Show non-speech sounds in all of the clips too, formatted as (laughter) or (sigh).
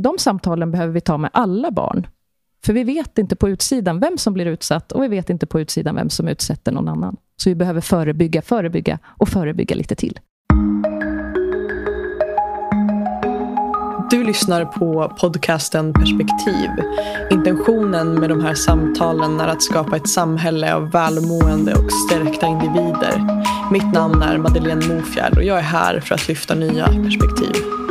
de samtalen behöver vi ta med alla barn. För vi vet inte på utsidan vem som blir utsatt och vi vet inte på utsidan vem som utsätter någon annan. Så vi behöver förebygga, förebygga och förebygga lite till. Du lyssnar på podcasten Perspektiv. Intentionen med de här samtalen är att skapa ett samhälle av välmående och stärkta individer. Mitt namn är Madeleine Mofjärd och jag är här för att lyfta nya perspektiv.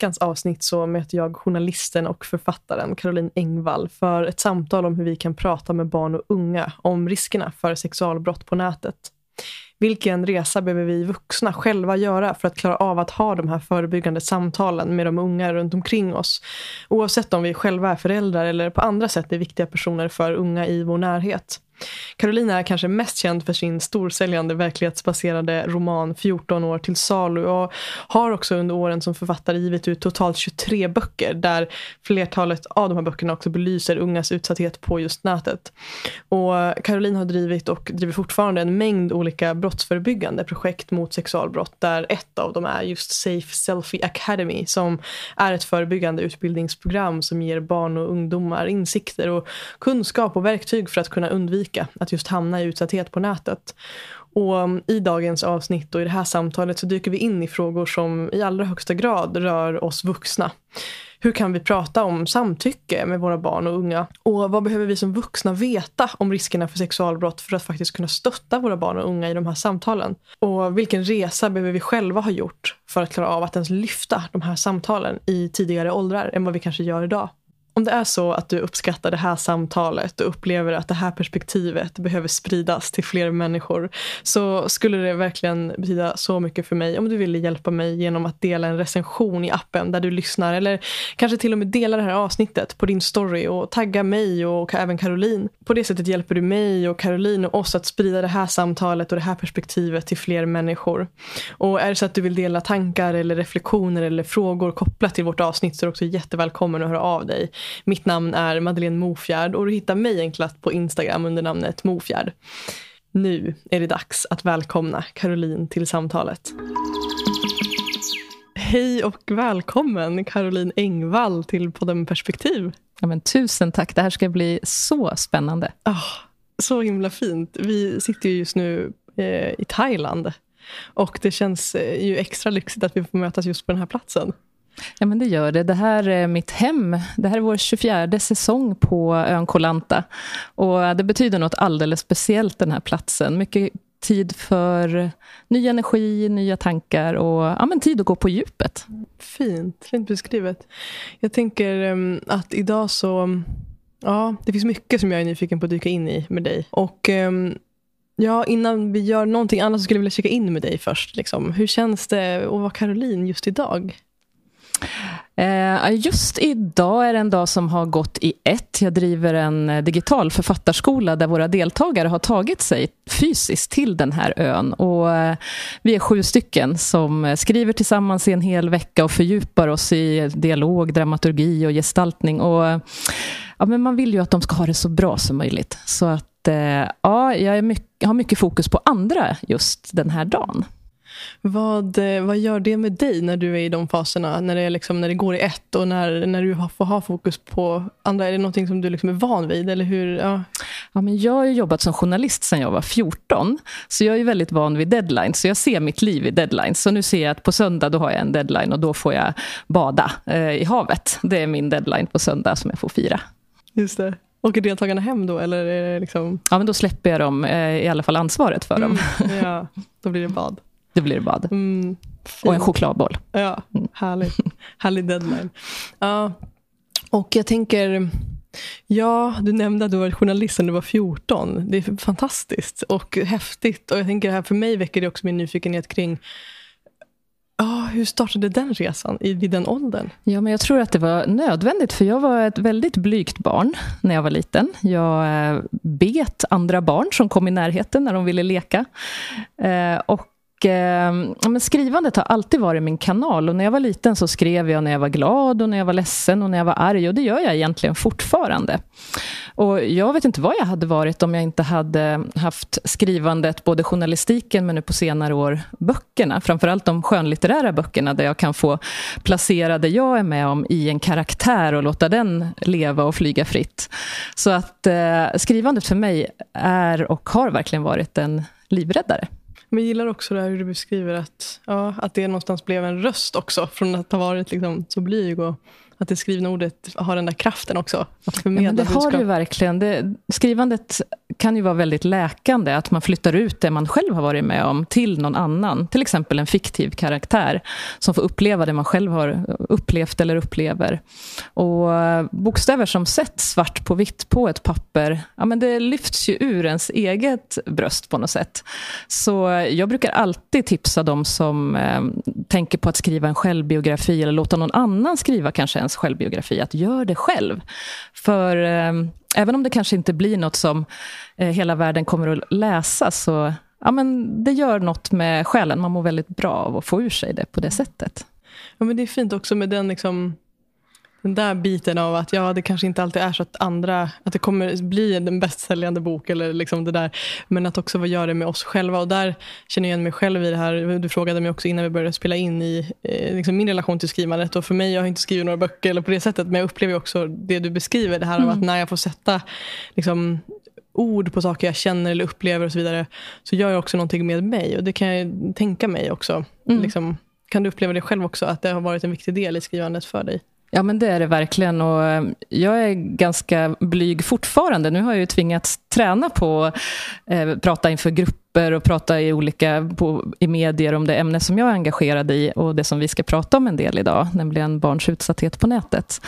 Veckans avsnitt så möter jag journalisten och författaren Caroline Engvall för ett samtal om hur vi kan prata med barn och unga om riskerna för sexualbrott på nätet. Vilken resa behöver vi vuxna själva göra för att klara av att ha de här förebyggande samtalen med de unga runt omkring oss? Oavsett om vi själva är föräldrar eller på andra sätt är viktiga personer för unga i vår närhet. Carolina är kanske mest känd för sin storsäljande verklighetsbaserade roman 14 år till salu och har också under åren som författare givit ut totalt 23 böcker där flertalet av de här böckerna också belyser ungas utsatthet på just nätet. Och Caroline har drivit och driver fortfarande en mängd olika brottsförebyggande projekt mot sexualbrott där ett av dem är just Safe Selfie Academy som är ett förebyggande utbildningsprogram som ger barn och ungdomar insikter och kunskap och verktyg för att kunna undvika undvika att just hamna i utsatthet på nätet. Och um, I dagens avsnitt och i det här samtalet så dyker vi in i frågor som i allra högsta grad rör oss vuxna. Hur kan vi prata om samtycke med våra barn och unga? Och vad behöver vi som vuxna veta om riskerna för sexualbrott för att faktiskt kunna stötta våra barn och unga i de här samtalen? Och vilken resa behöver vi själva ha gjort för att klara av att ens lyfta de här samtalen i tidigare åldrar än vad vi kanske gör idag? Om det är så att du uppskattar det här samtalet och upplever att det här perspektivet behöver spridas till fler människor så skulle det verkligen betyda så mycket för mig om du ville hjälpa mig genom att dela en recension i appen där du lyssnar eller kanske till och med dela det här avsnittet på din story och tagga mig och även Caroline. På det sättet hjälper du mig och Caroline och oss att sprida det här samtalet och det här perspektivet till fler människor. Och är det så att du vill dela tankar eller reflektioner eller frågor kopplat till vårt avsnitt så är du också jättevälkommen att höra av dig. Mitt namn är Madeleine Mofjärd och du hittar mig enklast på Instagram under namnet Mofjärd. Nu är det dags att välkomna Caroline till samtalet. Hej och välkommen Caroline Engvall till podden Perspektiv. Ja, men tusen tack, det här ska bli så spännande. Oh, så himla fint. Vi sitter ju just nu eh, i Thailand och det känns eh, ju extra lyxigt att vi får mötas just på den här platsen. Ja, men det gör det. Det här är mitt hem. Det här är vår 24 säsong på ön Kolanta. Och det betyder något alldeles speciellt, den här platsen. Mycket tid för ny energi, nya tankar och ja, men tid att gå på djupet. Fint, fint beskrivet. Jag tänker ehm, att idag så... Ja, det finns mycket som jag är nyfiken på att dyka in i med dig. Och ehm, Ja, innan vi gör någonting annat så skulle jag vilja checka in med dig först. Liksom. Hur känns det att vara Caroline just idag? Eh, just idag är det en dag som har gått i ett. Jag driver en eh, digital författarskola där våra deltagare har tagit sig fysiskt till den här ön. Och eh, vi är sju stycken som skriver tillsammans i en hel vecka och fördjupar oss i dialog, dramaturgi och gestaltning. Och, ja, men man vill ju att de ska ha det så bra som möjligt. Så att, ja, jag mycket, har mycket fokus på andra just den här dagen. Vad, eh, vad gör det med dig när du är i de faserna? När det, är liksom, när det går i ett och när, när du får ha fokus på andra? Är det någonting som du liksom är van vid? Eller hur? Ja. Ja, men jag har jobbat som journalist sedan jag var 14. Så jag är väldigt van vid deadlines. Så jag ser mitt liv i deadlines. Så nu ser jag att på söndag då har jag en deadline och då får jag bada eh, i havet. Det är min deadline på söndag som jag får fira. Just det. Åker deltagarna hem då? Eller är det liksom... Ja, men då släpper jag dem, eh, i alla fall ansvaret för dem. Mm, (laughs) ja, då blir det bad. Det blir bad. Mm, och en chokladboll. Ja, mm. härligt. Härlig deadline. Ja, och jag tänker... Ja, du nämnde att du var journalist när du var 14. Det är fantastiskt och häftigt. Och jag tänker här, För mig väcker det också min nyfikenhet kring Ja, hur startade den resan i, vid den åldern? Ja, men jag tror att det var nödvändigt, för jag var ett väldigt blygt barn när jag var liten. Jag eh, bet andra barn som kom i närheten när de ville leka. Eh, och eh, men skrivandet har alltid varit min kanal. Och när jag var liten så skrev jag när jag var glad och när jag var ledsen och när jag var arg. Och det gör jag egentligen fortfarande. Och jag vet inte vad jag hade varit om jag inte hade haft skrivandet, både journalistiken men nu på senare år böckerna. Framförallt de skönlitterära böckerna där jag kan få placera det jag är med om i en karaktär och låta den leva och flyga fritt. Så att eh, skrivandet för mig är och har verkligen varit en livräddare. Men jag gillar också det här hur du beskriver att, ja, att det någonstans blev en röst också. Från att ha varit liksom så blyg och att det skrivna ordet har den där kraften också. Att förmedla ja, det budskap. har det ju verkligen. Det, skrivandet kan ju vara väldigt läkande. Att man flyttar ut det man själv har varit med om till någon annan. Till exempel en fiktiv karaktär som får uppleva det man själv har upplevt eller upplever. Och eh, bokstäver som sätts svart på vitt på ett papper, ja, men det lyfts ju ur ens eget bröst på något sätt. Så jag brukar alltid tipsa de som eh, tänker på att skriva en självbiografi eller låta någon annan skriva kanske ens självbiografi, att gör det själv. För eh, även om det kanske inte blir något som eh, hela världen kommer att läsa, så ja, men det gör något med själen. Man mår väldigt bra av att få ur sig det på det sättet. Ja, men det är fint också med den liksom den där biten av att ja, det kanske inte alltid är så att andra, att det kommer bli en bästsäljande bok eller liksom det där. Men att också vad gör det med oss själva. Och där känner jag igen mig själv i det här. Du frågade mig också innan vi började spela in i eh, liksom min relation till skrivandet. Och för mig, jag har inte skrivit några böcker eller på det sättet. Men jag upplever också det du beskriver. Det här mm. av att när jag får sätta liksom, ord på saker jag känner eller upplever och så vidare. Så gör jag också någonting med mig. Och det kan jag tänka mig också. Mm. Liksom, kan du uppleva det själv också? Att det har varit en viktig del i skrivandet för dig? Ja, men det är det verkligen. Och eh, jag är ganska blyg fortfarande. Nu har jag ju tvingats träna på att eh, prata inför grupper och prata i olika på, i medier om det ämne som jag är engagerad i och det som vi ska prata om en del idag, nämligen barns utsatthet på nätet.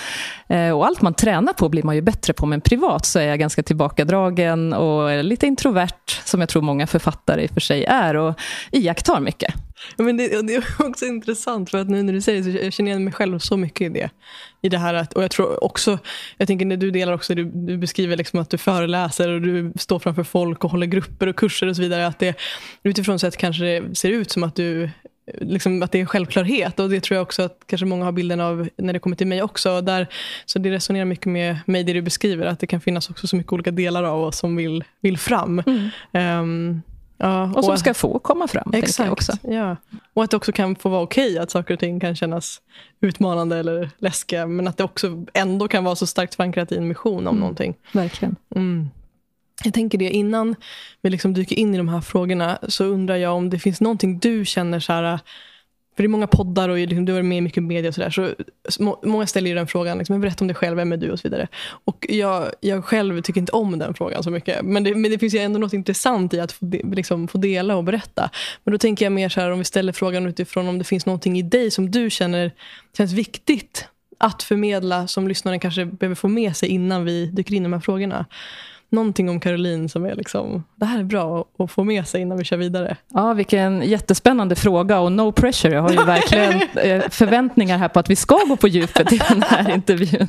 Eh, och allt man tränar på blir man ju bättre på, men privat så är jag ganska tillbakadragen och lite introvert, som jag tror många författare i och för sig är, och iakttar mycket. Men det, det, är också intressant, för att nu när du säger det så jag känner jag mig själv så mycket i det. I det här att, och jag tror också, jag tänker när du delar också, du, du beskriver liksom att du föreläser och du står framför folk och håller grupper och kurser och så vidare. Att det utifrån sett kanske det ser ut som att du Liksom att det är en självklarhet. Och Det tror jag också att kanske många har bilden av när det kommer till mig också. Där, så det resonerar mycket med mig, det du beskriver. Att det kan finnas också så mycket olika delar av oss som vill, vill fram. Mm. Um, Ja, och, och som ska få komma fram. Exakt. också. Ja. Och att det också kan få vara okej att saker och ting kan kännas utmanande eller läskiga. Men att det också ändå kan vara så starkt förankrat i en mission om mm. någonting. Verkligen. Mm. Jag tänker det, innan vi liksom dyker in i de här frågorna så undrar jag om det finns någonting du känner så här, för det är många poddar och liksom, du varit med i mycket media och sådär. Så många ställer ju den frågan, liksom, berätta om dig själv, vem är du och så vidare. Och jag, jag själv tycker inte om den frågan så mycket. Men det, men det finns ju ändå något intressant i att få, de, liksom, få dela och berätta. Men då tänker jag mer så här, om vi ställer frågan utifrån om det finns någonting i dig som du känner känns viktigt att förmedla som lyssnaren kanske behöver få med sig innan vi dyker in i de här frågorna någonting om Caroline som är liksom, det här är bra att få med sig innan vi kör vidare? Ja, vilken jättespännande fråga och no pressure. Jag har ju (laughs) verkligen eh, förväntningar här på att vi ska gå på djupet i den här (laughs) intervjun.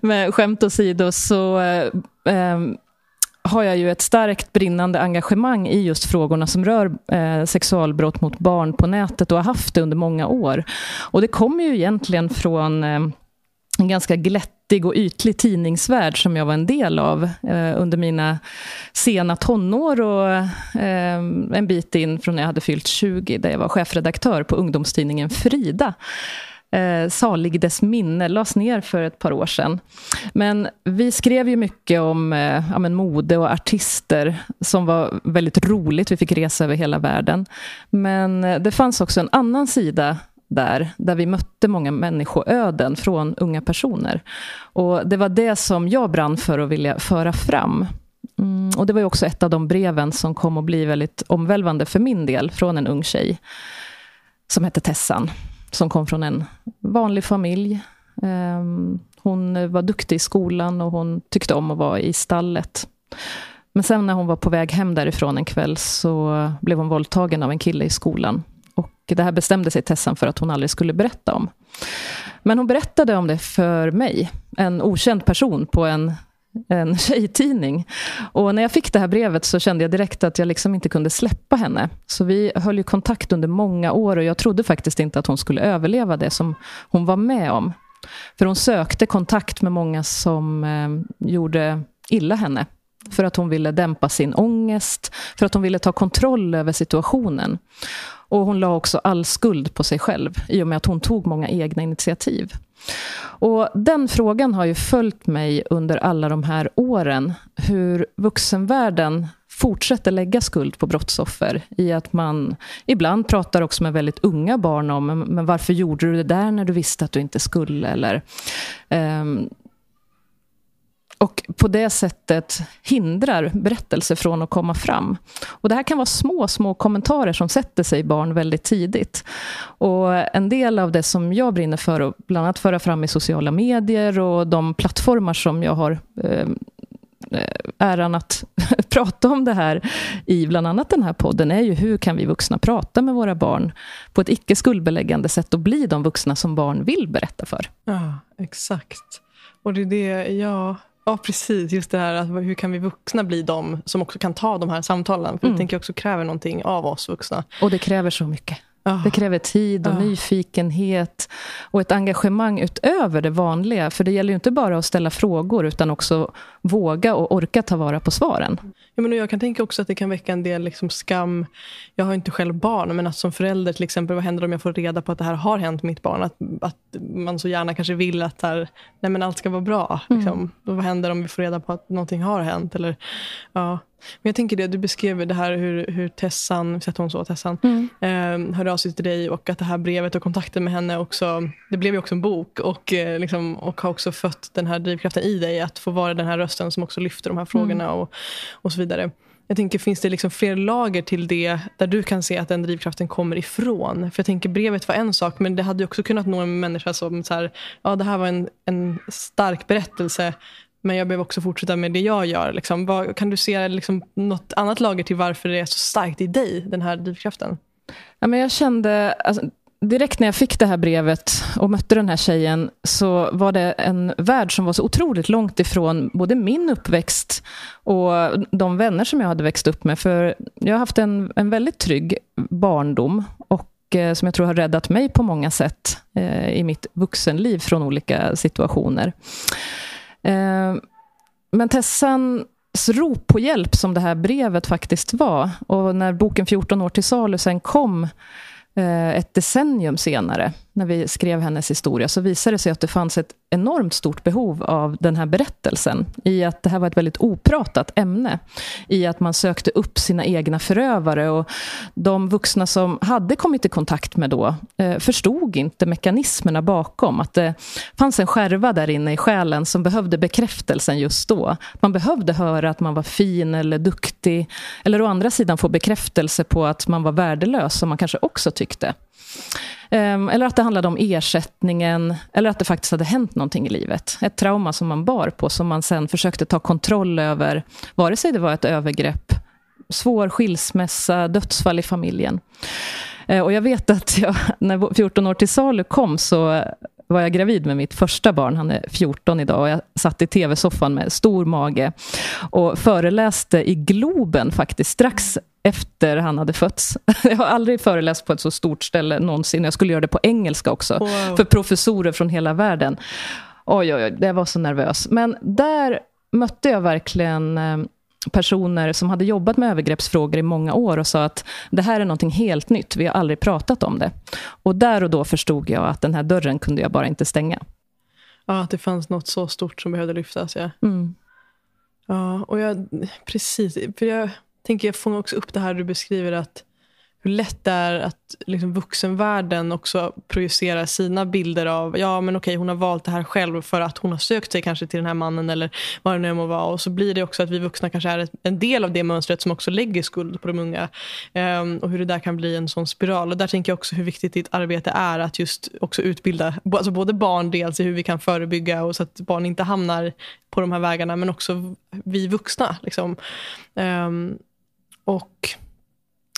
Men skämt åsido så eh, ehm, har jag ju ett starkt brinnande engagemang i just frågorna som rör eh, sexualbrott mot barn på nätet och har haft det under många år. Och det kommer ju egentligen från eh, en ganska glättig och ytlig tidningsvärld som jag var en del av eh, under mina sena tonår och eh, en bit in från när jag hade fyllt 20, där jag var chefredaktör på ungdomstidningen Frida. Eh, salig dess minne, lades ner för ett par år sedan. Men vi skrev ju mycket om eh, ja, men mode och artister som var väldigt roligt. Vi fick resa över hela världen. Men eh, det fanns också en annan sida där, där vi mötte många människoöden från unga personer. Och Det var det som jag brann för att vilja föra fram. Mm, och Det var också ett av de breven som kom att bli väldigt omvälvande för min del, från en ung tjej som hette Tessan, som kom från en vanlig familj. Um, hon var duktig i skolan och hon tyckte om att vara i stallet. Men sen när hon var på väg hem därifrån en kväll så blev hon våldtagen av en kille i skolan det här bestämde sig Tessan för att hon aldrig skulle berätta om. Men hon berättade om det för mig, en okänd person på en en (laughs) tjejtidning. Och när jag fick det här brevet så kände jag direkt att jag liksom inte kunde släppa henne. Så vi höll ju kontakt under många år och jag trodde faktiskt inte att hon skulle överleva det som hon var med om. För hon sökte kontakt med många som eh, gjorde illa henne. För att hon ville dämpa sin ångest, för att hon ville ta kontroll över situationen. Och hon la också all skuld på sig själv i och med att hon tog många egna initiativ. Och Den frågan har ju följt mig under alla de här åren. Hur vuxenvärlden fortsätter lägga skuld på brottsoffer i att man ibland pratar också med väldigt unga barn om men varför gjorde du det där när du visste att du inte skulle? Eller, um, och på det sättet hindrar berättelser från att komma fram. Och Det här kan vara små, små kommentarer som sätter sig i barn väldigt tidigt. Och En del av det som jag brinner för att bland annat föra fram i sociala medier och de plattformar som jag har eh, eh äran att (laughs) prata om det här i bland annat den här podden är ju hur kan vi vuxna prata med våra barn på ett icke skuldbeläggande sätt och bli de vuxna som barn vill berätta för. Ja, exakt. Och det är det, ja, Ja, precis. Just det här att hur kan vi vuxna bli de som också kan ta de här samtalen? För mm. det tänker jag också kräver någonting av oss vuxna. Och det kräver så mycket. Det kräver tid och nyfikenhet och ett engagemang utöver det vanliga. För det gäller ju inte bara att ställa frågor utan också våga och orka ta vara på svaren. Ja, men jag kan tänka också att det kan väcka en del liksom skam. Jag har inte själv barn, men att som förälder till exempel, vad händer om jag får reda på att det här har hänt mitt barn? Att, att man så gärna kanske vill att här, nej, men allt ska vara bra. Liksom. Mm. Vad händer om vi får reda på att någonting har hänt? Eller, ja. Men jag tänker det, du beskrev det här hur, hur Tessan, sett hon så, Tessan, mm. eh, hörde av sig till dig och att det här brevet och kontakten med henne också, det blev ju också en bok och, eh, liksom, och har också fött den här drivkraften i dig att få vara den här rösten som också lyfter de här frågorna mm. och, och så vidare. Jag tänker, finns det liksom fler lager till det där du kan se att den drivkraften kommer ifrån? För jag tänker, brevet var en sak, men det hade också kunnat nå en människa som så här, ja det här var en, en stark berättelse men jag behöver också fortsätta med det jag gör. Liksom. Vad, kan du se liksom, något annat lager till varför det är så starkt i dig, den här drivkraften? Ja, men jag kände, alltså, direkt när jag fick det här brevet och mötte den här tjejen så var det en värld som var så otroligt långt ifrån både min uppväxt och de vänner som jag hade växt upp med. För jag har haft en, en väldigt trygg barndom och eh, som jag tror har räddat mig på många sätt eh, i mitt vuxenliv från olika situationer. Eh, men Tessans rop på hjälp som det här brevet faktiskt var och när boken 14 år till salu sen kom eh, ett decennium senare när vi skrev hennes historia, så visade det sig att det fanns ett enormt stort behov av den här berättelsen. I att det här var ett väldigt opratat ämne. I att man sökte upp sina egna förövare. Och de vuxna som hade kommit i kontakt med då eh, förstod inte mekanismerna bakom. Att det fanns en skärva där inne i själen som behövde bekräftelsen just då. Man behövde höra att man var fin eller duktig. Eller å andra sidan få bekräftelse på att man var värdelös, som man kanske också tyckte. Ehm, eller att det handlade om ersättningen, eller att det faktiskt hade hänt någonting i livet. Ett trauma som man bar på, som man sen försökte ta kontroll över, vare sig det var ett övergrepp, svår skilsmässa, dödsfall i familjen. Ehm, och jag vet att jag, (laughs) när 14 år till salu kom, så var jag gravid med mitt första barn. Han är 14 idag och jag satt i tv-soffan med stor mage och föreläste i Globen faktiskt strax efter han hade fötts. (laughs) Jag har aldrig föreläst på ett så stort ställe någonsin. Jag skulle göra det på engelska också, wow. för professorer från hela världen. Oj, oj, oj, det var så nervös. Men där mötte jag verkligen eh, personer som hade jobbat med övergreppsfrågor i många år och sa att det här är någonting helt nytt, vi har aldrig pratat om det. Och där och då förstod jag att den här dörren kunde jag bara inte stänga. Ja, att det fanns något så stort som behövde lyftas. Ja, mm. ja och jag, precis. För jag tänker jag fångar också upp det här du beskriver att hur lätt det är att liksom vuxenvärlden också projicerar sina bilder av ja men okej hon har valt det här själv för att hon har sökt sig kanske till den här mannen eller vad det nu må vara. Och så blir det också att vi vuxna kanske är en del av det mönstret som också lägger skuld på de unga. Um, och hur det där kan bli en sån spiral. Och där tänker jag också hur viktigt ditt arbete är att just också utbilda alltså både barn dels i hur vi kan förebygga och så att barn inte hamnar på de här vägarna men också vi vuxna. Liksom. Um, och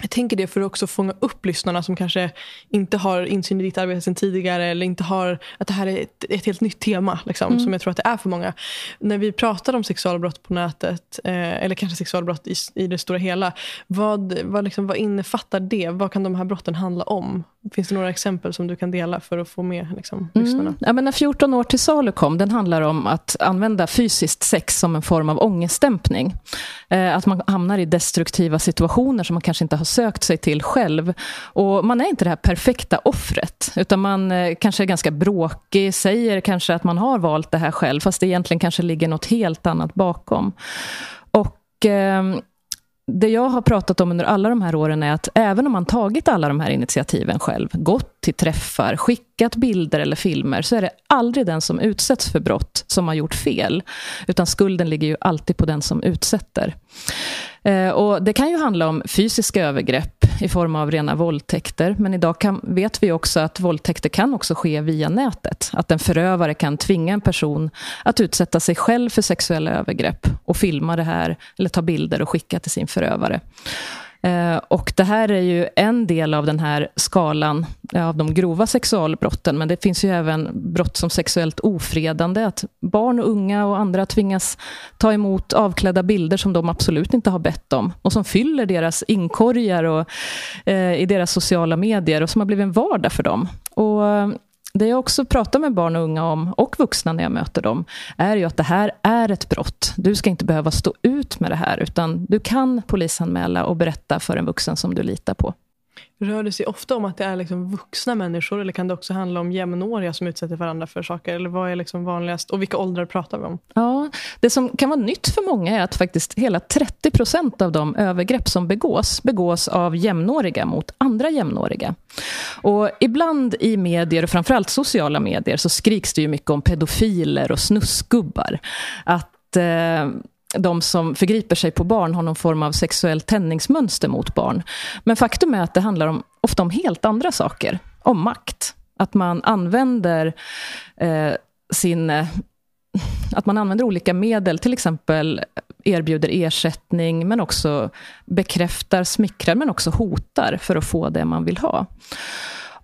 jag tänker det för att också fånga upp lyssnarna som kanske inte har insyn i ditt arbete sedan tidigare eller inte har att det här är ett, ett helt nytt tema liksom, mm. som jag tror att det är för många. När vi pratar om sexualbrott på nätet eh, eller kanske sexualbrott i, i det stora hela. Vad, vad, liksom, vad innefattar det? Vad kan de här brotten handla om? Finns det några exempel som du kan dela för att få med liksom, mm. lyssnarna? Ja, men när 14 år till salu kom, den handlar om att använda fysiskt sex som en form av ångestdämpning. Eh, att man hamnar i destruktiva situationer som man kanske inte har sökt sig till själv. Och man är inte det här perfekta offret, utan man eh, kanske är ganska bråkig, säger kanske att man har valt det här själv, fast det egentligen kanske ligger något helt annat bakom. Och... Eh, det jag har pratat om under alla de här åren är att även om man tagit alla de här initiativen själv, gått till träffar, skickat bilder eller filmer, så är det aldrig den som utsätts för brott som har gjort fel. Utan skulden ligger ju alltid på den som utsätter. Eh, och det kan ju handla om fysiska övergrepp i form av rena våldtäkter. Men idag kan, vet vi också att våldtäkter kan också ske via nätet. Att en förövare kan tvinga en person att utsätta sig själv för sexuella övergrepp och filma det här, eller ta bilder och skicka till sin förövare. Eh, och det här är ju en del av den här skalan eh, av de grova sexualbrotten, men det finns ju även brott som sexuellt ofredande, att barn och unga och andra tvingas ta emot avklädda bilder som de absolut inte har bett om, och som fyller deras inkorgar och, eh, i deras sociala medier, och som har blivit en vardag för dem. Och det jag också pratar med barn och unga om, och vuxna när jag möter dem, är ju att det här är ett brott. Du ska inte behöva stå ut med det här, utan du kan polisanmäla och berätta för en vuxen som du litar på. Rör det sig ofta om att det är liksom vuxna människor eller kan det också handla om jämnåriga som utsätter varandra för saker? Eller vad är liksom vanligast och vilka åldrar pratar vi om? Ja, det som kan vara nytt för många är att faktiskt hela 30 procent av de övergrepp som begås, begås av jämnåriga mot andra jämnåriga. Och ibland i medier, och framförallt sociala medier, så skriks det ju mycket om pedofiler och snusgubbar. Att eh, de som förgriper sig på barn har någon form av sexuellt tändningsmönster mot barn. Men faktum är att det handlar om, ofta om helt andra saker. Om makt. Att man använder eh, sin... Eh, att man använder olika medel, till exempel erbjuder ersättning, men också bekräftar, smickrar, men också hotar för att få det man vill ha.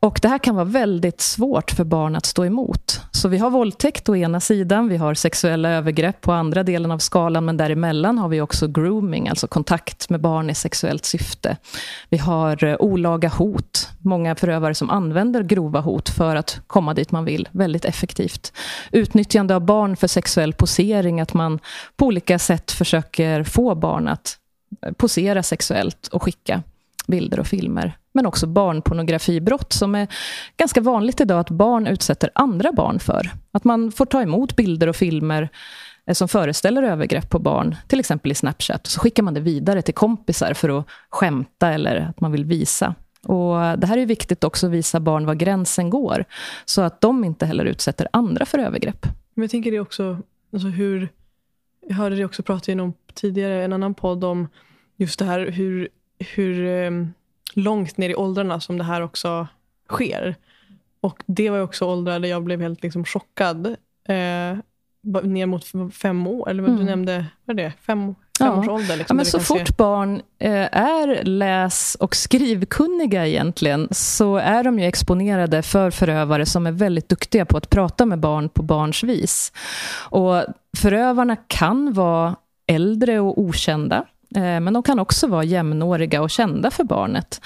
Och Det här kan vara väldigt svårt för barn att stå emot. Så vi har våldtäkt å ena sidan, vi har sexuella övergrepp på andra delen av skalan, men däremellan har vi också grooming, alltså kontakt med barn i sexuellt syfte. Vi har eh, olaga hot, många förövare som använder grova hot för att komma dit man vill, väldigt effektivt. Utnyttjande av barn för sexuell posering, att man på olika sätt försöker få barn att eh, posera sexuellt och skicka bilder och filmer. Men också barnpornografibrott som är ganska vanligt idag att barn utsätter andra barn för. Att man får ta emot bilder och filmer eh, som föreställer övergrepp på barn, till exempel i Snapchat. Så skickar man det vidare till kompisar för att skämta eller att man vill visa. Och eh, Det här är viktigt också att visa barn var gränsen går, så att de inte heller utsätter andra för övergrepp. Men jag tänker det också, alltså hur, jag hörde dig också prata i någon tidigare, en annan podd om just det här hur hur eh, långt ner i åldrarna som det här också sker. Och det var också åldrar där jag blev helt liksom chockad. Eh, ner mot fem år, eller vad mm. du nämnde, vad är det? Fem, fem ja. Liksom, ja, men så fort se. barn eh, är läs och skrivkunniga egentligen, så är de ju exponerade för förövare som är väldigt duktiga på att prata med barn på barns vis. Och förövarna kan vara äldre och okända. Eh, men de kan också vara jämnåriga och kända för barnet.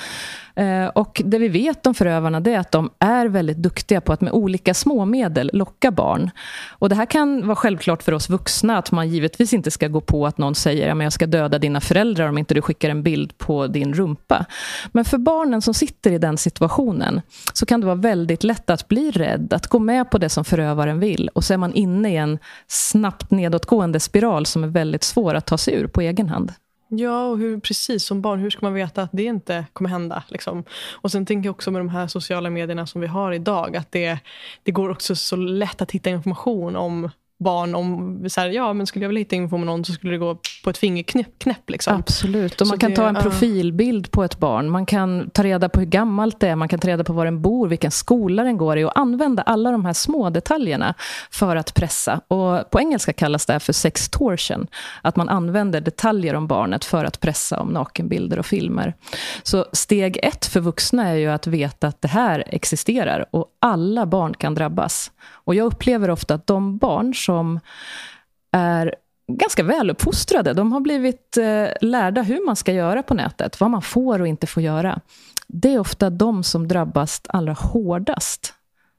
Eh, och det vi vet om förövarna är att de är väldigt duktiga på att med olika småmedel locka barn. Och det här kan vara självklart för oss vuxna, att man givetvis inte ska gå på att någon säger att jag ska döda dina föräldrar om inte du skickar en bild på din rumpa. Men för barnen som sitter i den situationen så kan det vara väldigt lätt att bli rädd, att gå med på det som förövaren vill. Och så är man inne i en snabbt nedåtgående spiral som är väldigt svår att ta sig ur på egen hand. Ja, och hur, precis som barn, hur ska man veta att det inte kommer hända? Liksom? Och sen tänker jag också med de här sociala medierna som vi har idag, att det, det går också så lätt att hitta information om barn om så här, ja, men skulle jag vilja hitta info med någon så skulle det gå på ett fingerknäpp. Knäpp, liksom. Absolut, och man så kan det, ta en profilbild på ett barn. Man kan ta reda på hur gammalt det är, man kan ta reda på var den bor, vilken skola den går i och använda alla de här små detaljerna för att pressa. Och på engelska kallas det för sextortion, att man använder detaljer om barnet för att pressa om nakenbilder och filmer. Så steg ett för vuxna är ju att veta att det här existerar och alla barn kan drabbas. Och jag upplever ofta att de barn som är ganska väluppfostrade, de har blivit eh, lärda hur man ska göra på nätet, vad man får och inte får göra. Det är ofta de som drabbas allra hårdast.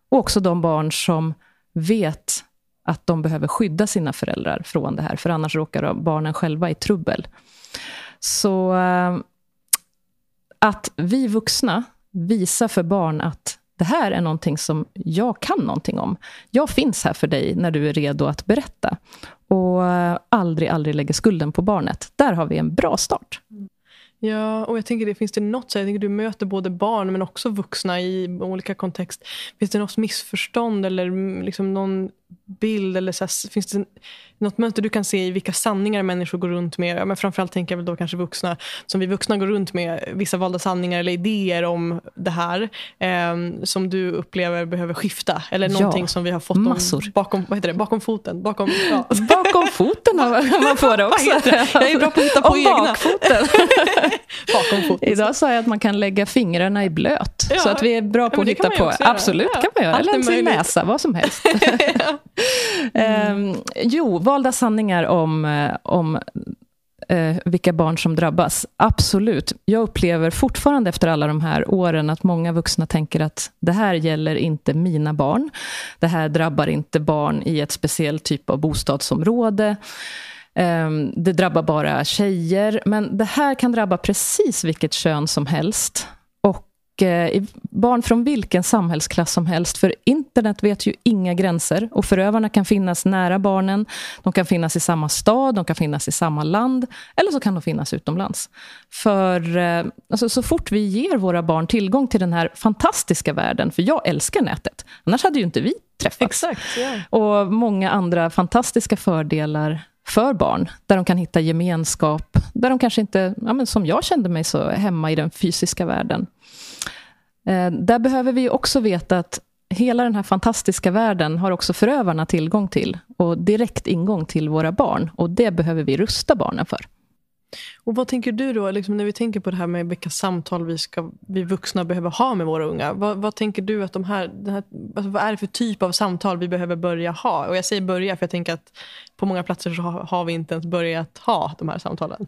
Och också de barn som vet att de behöver skydda sina föräldrar från det här, för annars råkar barnen själva i trubbel. Så eh, att vi vuxna visar för barn att det här är någonting som jag kan någonting om. Jag finns här för dig när du är redo att berätta. Och eh, aldrig, aldrig lägga skulden på barnet. Där har vi en bra start. Ja, och jag tänker det finns det något, så jag tänker du möter både barn men också vuxna i olika kontext. Finns det något missförstånd eller mm, liksom någon bild eller så här, finns det något mönster du kan se i vilka sanningar människor går runt med? Men framförallt tänker jag väl då kanske vuxna, som vi vuxna går runt med vissa valda sanningar eller idéer om det här eh, som du upplever behöver skifta eller någonting ja, som vi har fått massor. Om, bakom, vad heter det? bakom foten. Bakom, ja. (laughs) bakom foten har man får det också. jag är bra på att hitta på och egna. Bakfoten. (laughs) bakom foten. Idag sa jag att man kan lägga fingrarna i blöt. Ja. Så att vi är bra på att hitta på. Absolut kan man göra. Eller sin näsa, vad som helst. (laughs) Mm. (laughs) eh, jo, valda sanningar om, eh, om eh, vilka barn som drabbas. Absolut. Jag upplever fortfarande efter alla de här åren att många vuxna tänker att det här gäller inte mina barn. Det här drabbar inte barn i ett speciellt typ av bostadsområde. Ehm, det drabbar bara tjejer. Men det här kan drabba precis vilket kön som helst. Och barn från vilken samhällsklass som helst. För internet vet ju inga gränser och förövarna kan finnas nära barnen. De kan finnas i samma stad, de kan finnas i samma land eller så kan de finnas utomlands. För eh, alltså, så fort vi ger våra barn tillgång till den här fantastiska världen, för jag älskar nätet, annars hade ju inte vi träffats. Exakt, yeah. Och många andra fantastiska fördelar för barn, där de kan hitta gemenskap, där de kanske inte, ja, men som jag kände mig så hemma i den fysiska världen. Eh, där behöver vi också veta att hela den här fantastiska världen har också förövarna tillgång till och direkt ingång till våra barn. Och det behöver vi rusta barnen för. Och Vad tänker du då, liksom när vi tänker på det här med vilka samtal vi, ska, vi vuxna behöver ha med våra unga? Vad, vad tänker du att de här, här alltså vad är det för typ av samtal vi behöver börja ha? Och Jag säger börja för jag tänker att på många platser så har, har vi inte ens börjat ha de här samtalen.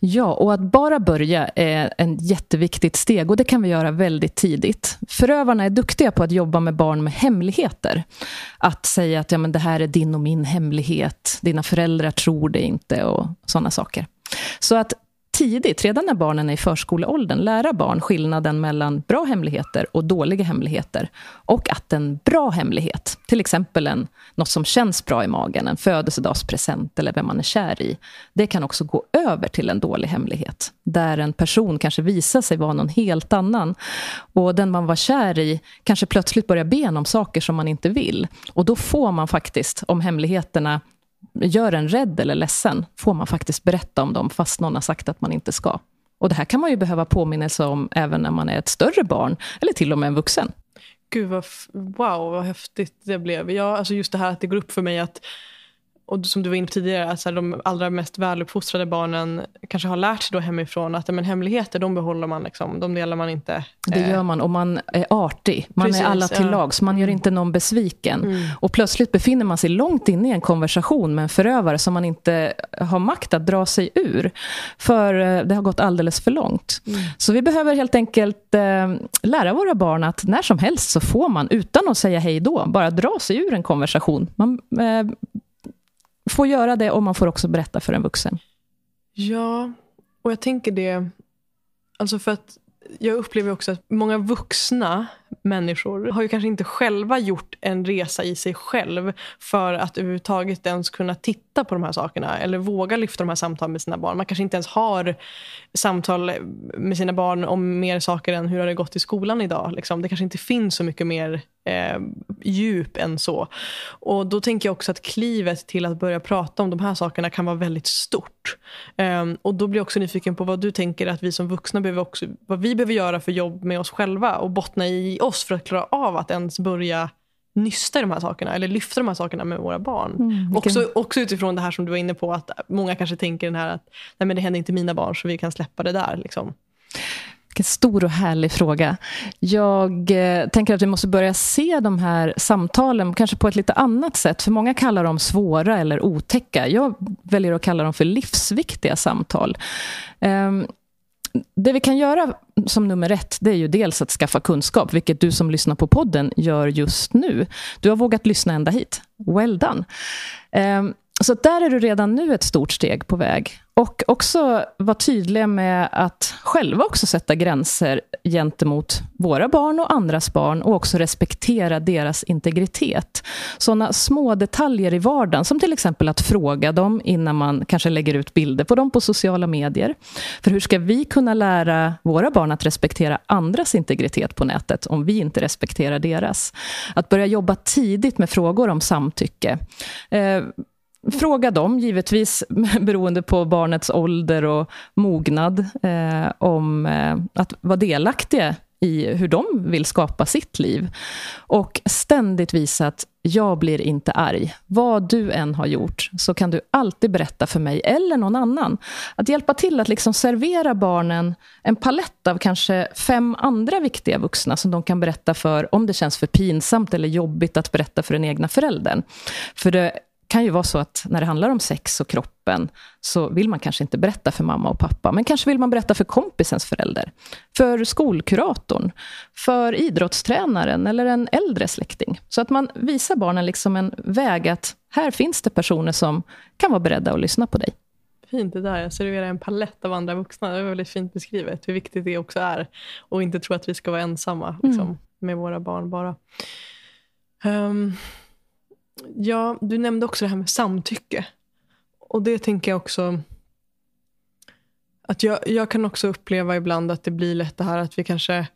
Ja, och att bara börja är ett jätteviktigt steg och det kan vi göra väldigt tidigt. Förövarna är duktiga på att jobba med barn med hemligheter. Att säga att ja, men det här är din och min hemlighet, dina föräldrar tror det inte och sådana saker. Så att tidigt, redan när barnen är i förskoleåldern, lära barn skillnaden mellan bra hemligheter och dåliga hemligheter. Och att en bra hemlighet, till exempel en, något som känns bra i magen, en födelsedagspresent eller vem man är kär i, det kan också gå över till en dålig hemlighet. Där en person kanske visar sig vara någon helt annan. Och den man var kär i kanske plötsligt börjar be om saker som man inte vill. Och då får man faktiskt, om hemligheterna gör en rädd eller ledsen, får man faktiskt berätta om dem, fast någon har sagt att man inte ska. Och det här kan man ju behöva påminnelse om även när man är ett större barn, eller till och med en vuxen. Gud, vad, wow, vad häftigt det blev. Ja, alltså just det här att det går upp för mig att och som du var inne på tidigare, alltså de allra mest väluppfostrade barnen kanske har lärt sig då hemifrån att men, hemligheter de behåller man, liksom, de delar man inte. Det gör eh. man och man är artig. Man Precis, är alla till ja. lags, man gör mm. inte någon besviken. Mm. Och plötsligt befinner man sig långt inne i en konversation med en förövare som man inte har makt att dra sig ur. För eh, det har gått alldeles för långt. Mm. Så vi behöver helt enkelt eh, lära våra barn att när som helst så får man, utan att säga hej då, bara dra sig ur en konversation. Man eh, får göra det och man får också berätta för en vuxen. Ja, och jag tänker det, alltså för att jag upplever också att många vuxna människor har ju kanske inte själva gjort en resa i sig själv för att överhuvudtaget ens kunna titta på de här sakerna eller våga lyfta de här samtalen med sina barn. Man kanske inte ens har samtal med sina barn om mer saker än hur har det gått i skolan idag. Liksom. Det kanske inte finns så mycket mer eh, djup än så. Och Då tänker jag också att klivet till att börja prata om de här sakerna kan vara väldigt stort. Eh, och Då blir jag också nyfiken på vad du tänker att vi som vuxna behöver också, vad vi behöver göra för jobb med oss själva och bottna i oss för att klara av att ens börja nysta i de här sakerna eller lyfta de här sakerna med våra barn. Mm, också, också utifrån det här som du var inne på att många kanske tänker den här att Nej, men det händer inte mina barn så vi kan släppa det där. Liksom. Vilken stor och härlig fråga. Jag eh, tänker att vi måste börja se de här samtalen kanske på ett lite annat sätt. För många kallar dem svåra eller otäcka. Jag väljer att kalla dem för livsviktiga samtal. Ehm, det vi kan göra som nummer ett, det är ju dels att skaffa kunskap, vilket du som lyssnar på podden gör just nu. Du har vågat lyssna ända hit. Well done. Ehm, så där är du redan nu ett stort steg på väg. Och också vara tydliga med att själva också sätta gränser gentemot våra barn och andras barn och också respektera deras integritet. Sådana små detaljer i vardagen, som till exempel att fråga dem innan man kanske lägger ut bilder på dem på sociala medier. För hur ska vi kunna lära våra barn att respektera andras integritet på nätet om vi inte respekterar deras? Att börja jobba tidigt med frågor om samtycke. Eh, Fråga dem, givetvis (laughs) beroende på barnets ålder och mognad, eh, om eh, att vara delaktiga i hur de vill skapa sitt liv. Och ständigt visa att jag blir inte arg. Vad du än har gjort så kan du alltid berätta för mig eller någon annan. Att hjälpa till att liksom servera barnen en palett av kanske fem andra viktiga vuxna som de kan berätta för om det känns för pinsamt eller jobbigt att berätta för den egna föräldern. För det kan ju vara så att när det handlar om sex och kroppen så vill man kanske inte berätta för mamma och pappa, men kanske vill man berätta för kompisens förälder, för skolkuratorn, för idrottstränaren eller en äldre släkting. Så att man visar barnen liksom en väg att här finns det personer som kan vara beredda att lyssna på dig. Fint det där, jag serverar en palett av andra vuxna. Det är väldigt fint beskrivet hur viktigt det också är. Och inte tro att vi ska vara ensamma liksom, mm. med våra barn bara. Um, Ja, du nämnde också det här med samtycke. Och det tänker jag också... Att jag, jag kan också uppleva ibland att det blir lätt det här att vi kanske...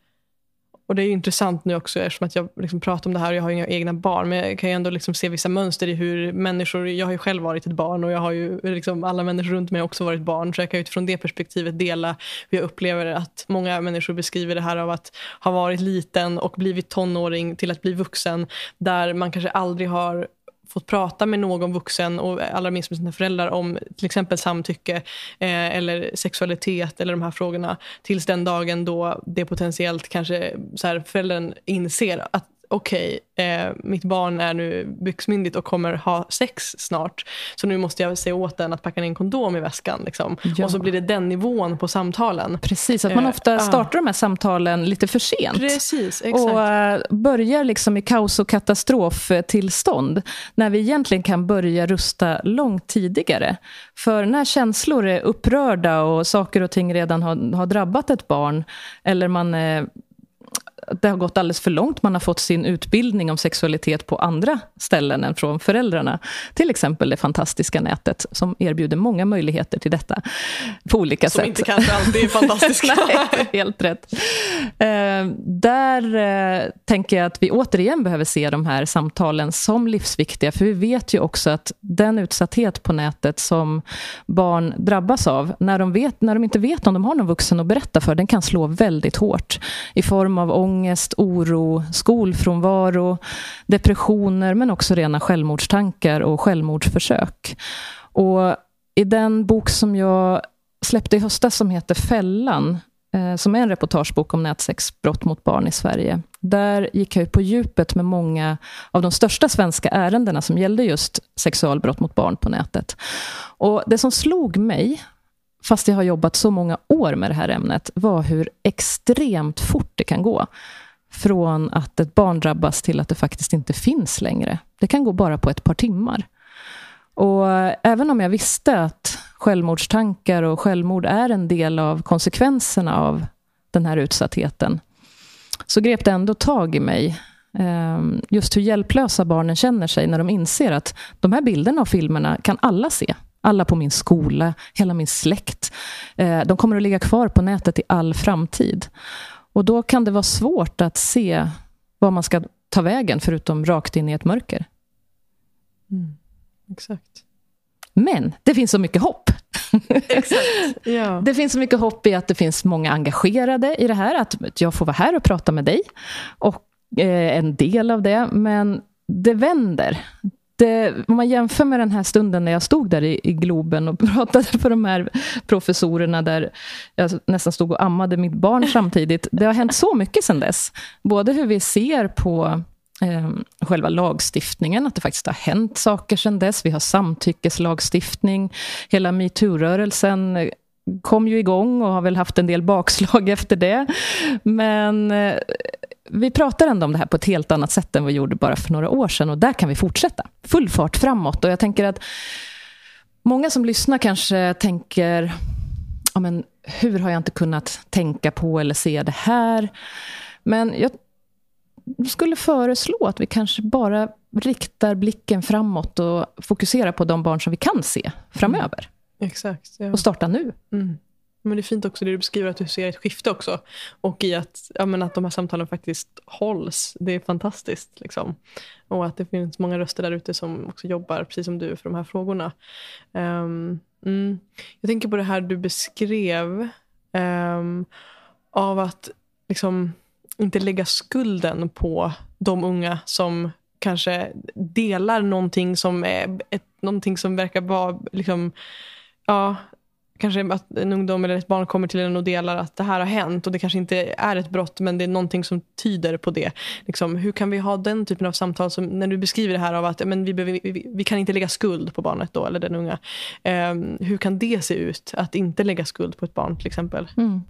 Och det är intressant nu också eftersom att jag liksom pratar om det här och jag har inga egna barn. Men jag kan ju ändå liksom se vissa mönster i hur människor... Jag har ju själv varit ett barn och jag har ju liksom alla människor runt mig har också varit barn. Så jag kan utifrån det perspektivet dela hur jag upplever att många människor beskriver det här av att ha varit liten och blivit tonåring till att bli vuxen. Där man kanske aldrig har fått prata med någon vuxen och allra minst med sina föräldrar om till exempel samtycke eh, eller sexualitet eller de här frågorna tills den dagen då det potentiellt kanske så här, föräldern inser att okej, okay, eh, mitt barn är nu byxmyndigt och kommer ha sex snart. Så nu måste jag säga åt den att packa ner en kondom i väskan. Liksom. Ja. Och så blir det den nivån på samtalen. Precis, att man eh, ofta startar uh. de här samtalen lite för sent. Precis, exakt. Och uh, börjar liksom i kaos och katastroftillstånd. När vi egentligen kan börja rusta långt tidigare. För när känslor är upprörda och saker och ting redan har, har drabbat ett barn, eller man eh, det har gått alldeles för långt. Man har fått sin utbildning om sexualitet på andra ställen än från föräldrarna. Till exempel det fantastiska nätet som erbjuder många möjligheter till detta på olika som sätt. Som inte kanske alltid är fantastiska. (laughs) Nej, helt rätt. Eh, där eh, tänker jag att vi återigen behöver se de här samtalen som livsviktiga. För vi vet ju också att den utsatthet på nätet som barn drabbas av, när de, vet, när de inte vet om de har någon vuxen att berätta för, den kan slå väldigt hårt i form av ångest ångest, oro, skolfrånvaro, depressioner men också rena självmordstankar och självmordsförsök. Och I den bok som jag släppte i höstas som heter Fällan, eh, som är en reportagebok om nätsexbrott mot barn i Sverige. Där gick jag på djupet med många av de största svenska ärendena som gällde just sexualbrott mot barn på nätet. Och Det som slog mig fast jag har jobbat så många år med det här ämnet, var hur extremt fort det kan gå. Från att ett barn drabbas till att det faktiskt inte finns längre. Det kan gå bara på ett par timmar. Och även om jag visste att självmordstankar och självmord är en del av konsekvenserna av den här utsattheten, så grep det ändå tag i mig. Ehm, just hur hjälplösa barnen känner sig när de inser att de här bilderna och filmerna kan alla se alla på min skola, hela min släkt. Eh, de kommer att ligga kvar på nätet i all framtid. Och då kan det vara svårt att se vad man ska ta vägen förutom rakt in i ett mörker? Mm. Exakt. Men det finns så mycket hopp. (laughs) Exakt. Ja. (laughs) Det finns så mycket hopp i att det finns många engagerade i det här. Att jag får vara här och prata med dig. Och eh, en del av det. Men det vänder. Det, om man jämför med den här stunden när jag stod där i, i Globen och (laughs) pratade för de här professorerna där jag nästan stod och ammade mitt barn (laughs) samtidigt. Det har hänt så mycket sedan dess. Både hur vi ser på eh, själva lagstiftningen, att det faktiskt har hänt saker sedan dess. Vi har samtyckeslagstiftning. Hela metoo-rörelsen kom ju igång och har väl haft en del bakslag (laughs) efter det. Men eh, vi pratar ändå om det här på ett helt annat sätt än vi gjorde bara för några år sedan. Och där kan vi fortsätta. Full fart framåt. Och jag tänker att många som lyssnar kanske tänker, ja, men, hur har jag inte kunnat tänka på eller se det här? Men jag skulle föreslå att vi kanske bara riktar blicken framåt och fokuserar på de barn som vi kan se framöver. Mm. Exakt. Ja. Och starta nu. Mm. Men det är fint också det du beskriver, att du ser ett skifte också. Och i att, ja, men att de här samtalen faktiskt hålls. Det är fantastiskt. Liksom. Och att det finns många röster där ute som också jobbar, precis som du, för de här frågorna. Um, mm. Jag tänker på det här du beskrev, um, av att liksom inte lägga skulden på de unga som kanske delar någonting som, är ett, någonting som verkar vara liksom, ja, kanske att en ungdom eller ett barn kommer till en och delar att det här har hänt och det kanske inte är ett brott men det är någonting som tyder på det. Liksom, hur kan vi ha den typen av samtal som när du beskriver det här av att men vi, behöver, vi, vi kan inte lägga skuld på barnet då eller den unga. Um, hur kan det se ut att inte lägga skuld på ett barn till exempel? Mm.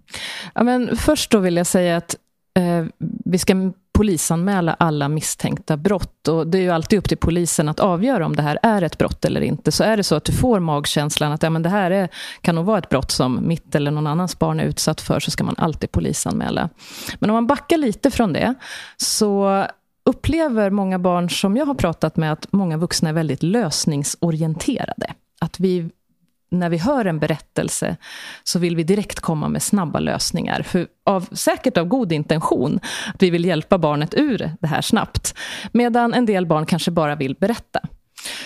Ja, men först då vill jag säga att eh, vi ska polisanmäla alla misstänkta brott. Och det är ju alltid upp till polisen att avgöra om det här är ett brott eller inte. Så är det så att du får magkänslan att ja, men det här är, kan nog vara ett brott som mitt eller någon annans barn är utsatt för, så ska man alltid polisanmäla. Men om man backar lite från det, så upplever många barn som jag har pratat med att många vuxna är väldigt lösningsorienterade. Att vi när vi hör en berättelse så vill vi direkt komma med snabba lösningar. För av, säkert av god intention, att vi vill hjälpa barnet ur det här snabbt. Medan en del barn kanske bara vill berätta.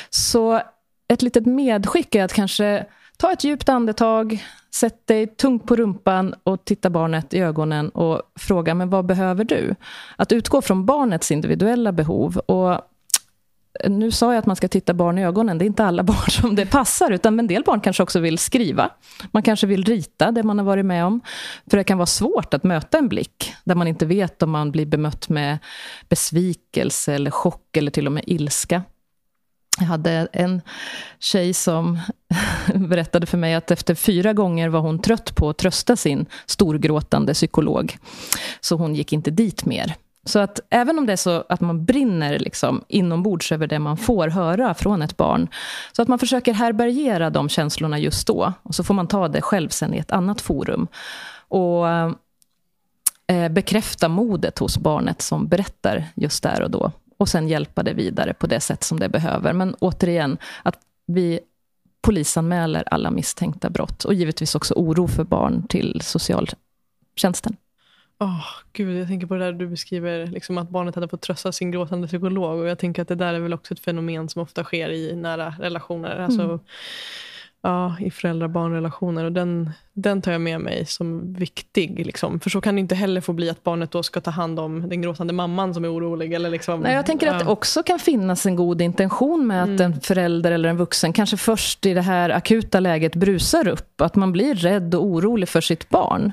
Så ett litet medskick är att kanske ta ett djupt andetag, sätt dig tungt på rumpan och titta barnet i ögonen och fråga, men vad behöver du? Att utgå från barnets individuella behov. Och nu sa jag att man ska titta barn i ögonen. Det är inte alla (laughs) barn som det passar. Utan en del barn kanske också vill skriva. Man kanske vill rita det man har varit med om. För det kan vara svårt att möta en blick där man inte vet om man blir bemött med besvikelse eller chock eller till och med ilska. Jag hade en tjej som (laughs) berättade för mig att efter fyra gånger var hon trött på att trösta sin storgråtande psykolog. Så hon gick inte dit mer. Så att även om det är så att man brinner liksom inombords över det man får höra från ett barn, så att man försöker härbärgera de känslorna just då, och så får man ta det själv sen i ett annat forum. Och eh, bekräfta modet hos barnet som berättar just där och då. Och sen hjälpa det vidare på det sätt som det behöver. Men återigen, att vi polisanmäler alla misstänkta brott. Och givetvis också oro för barn till socialtjänsten. Oh, gud, jag tänker på det där du beskriver, liksom att barnet hade fått trösta sin gråtande psykolog. Och jag tänker att det där är väl också ett fenomen som ofta sker i nära relationer. Mm. Alltså, ja, I föräldrar-barn-relationer. Och den, den tar jag med mig som viktig. Liksom. För så kan det inte heller få bli att barnet då ska ta hand om den gråtande mamman som är orolig. Eller liksom, Nej, jag tänker ja. att det också kan finnas en god intention med att mm. en förälder eller en vuxen kanske först i det här akuta läget brusar upp. Att man blir rädd och orolig för sitt barn.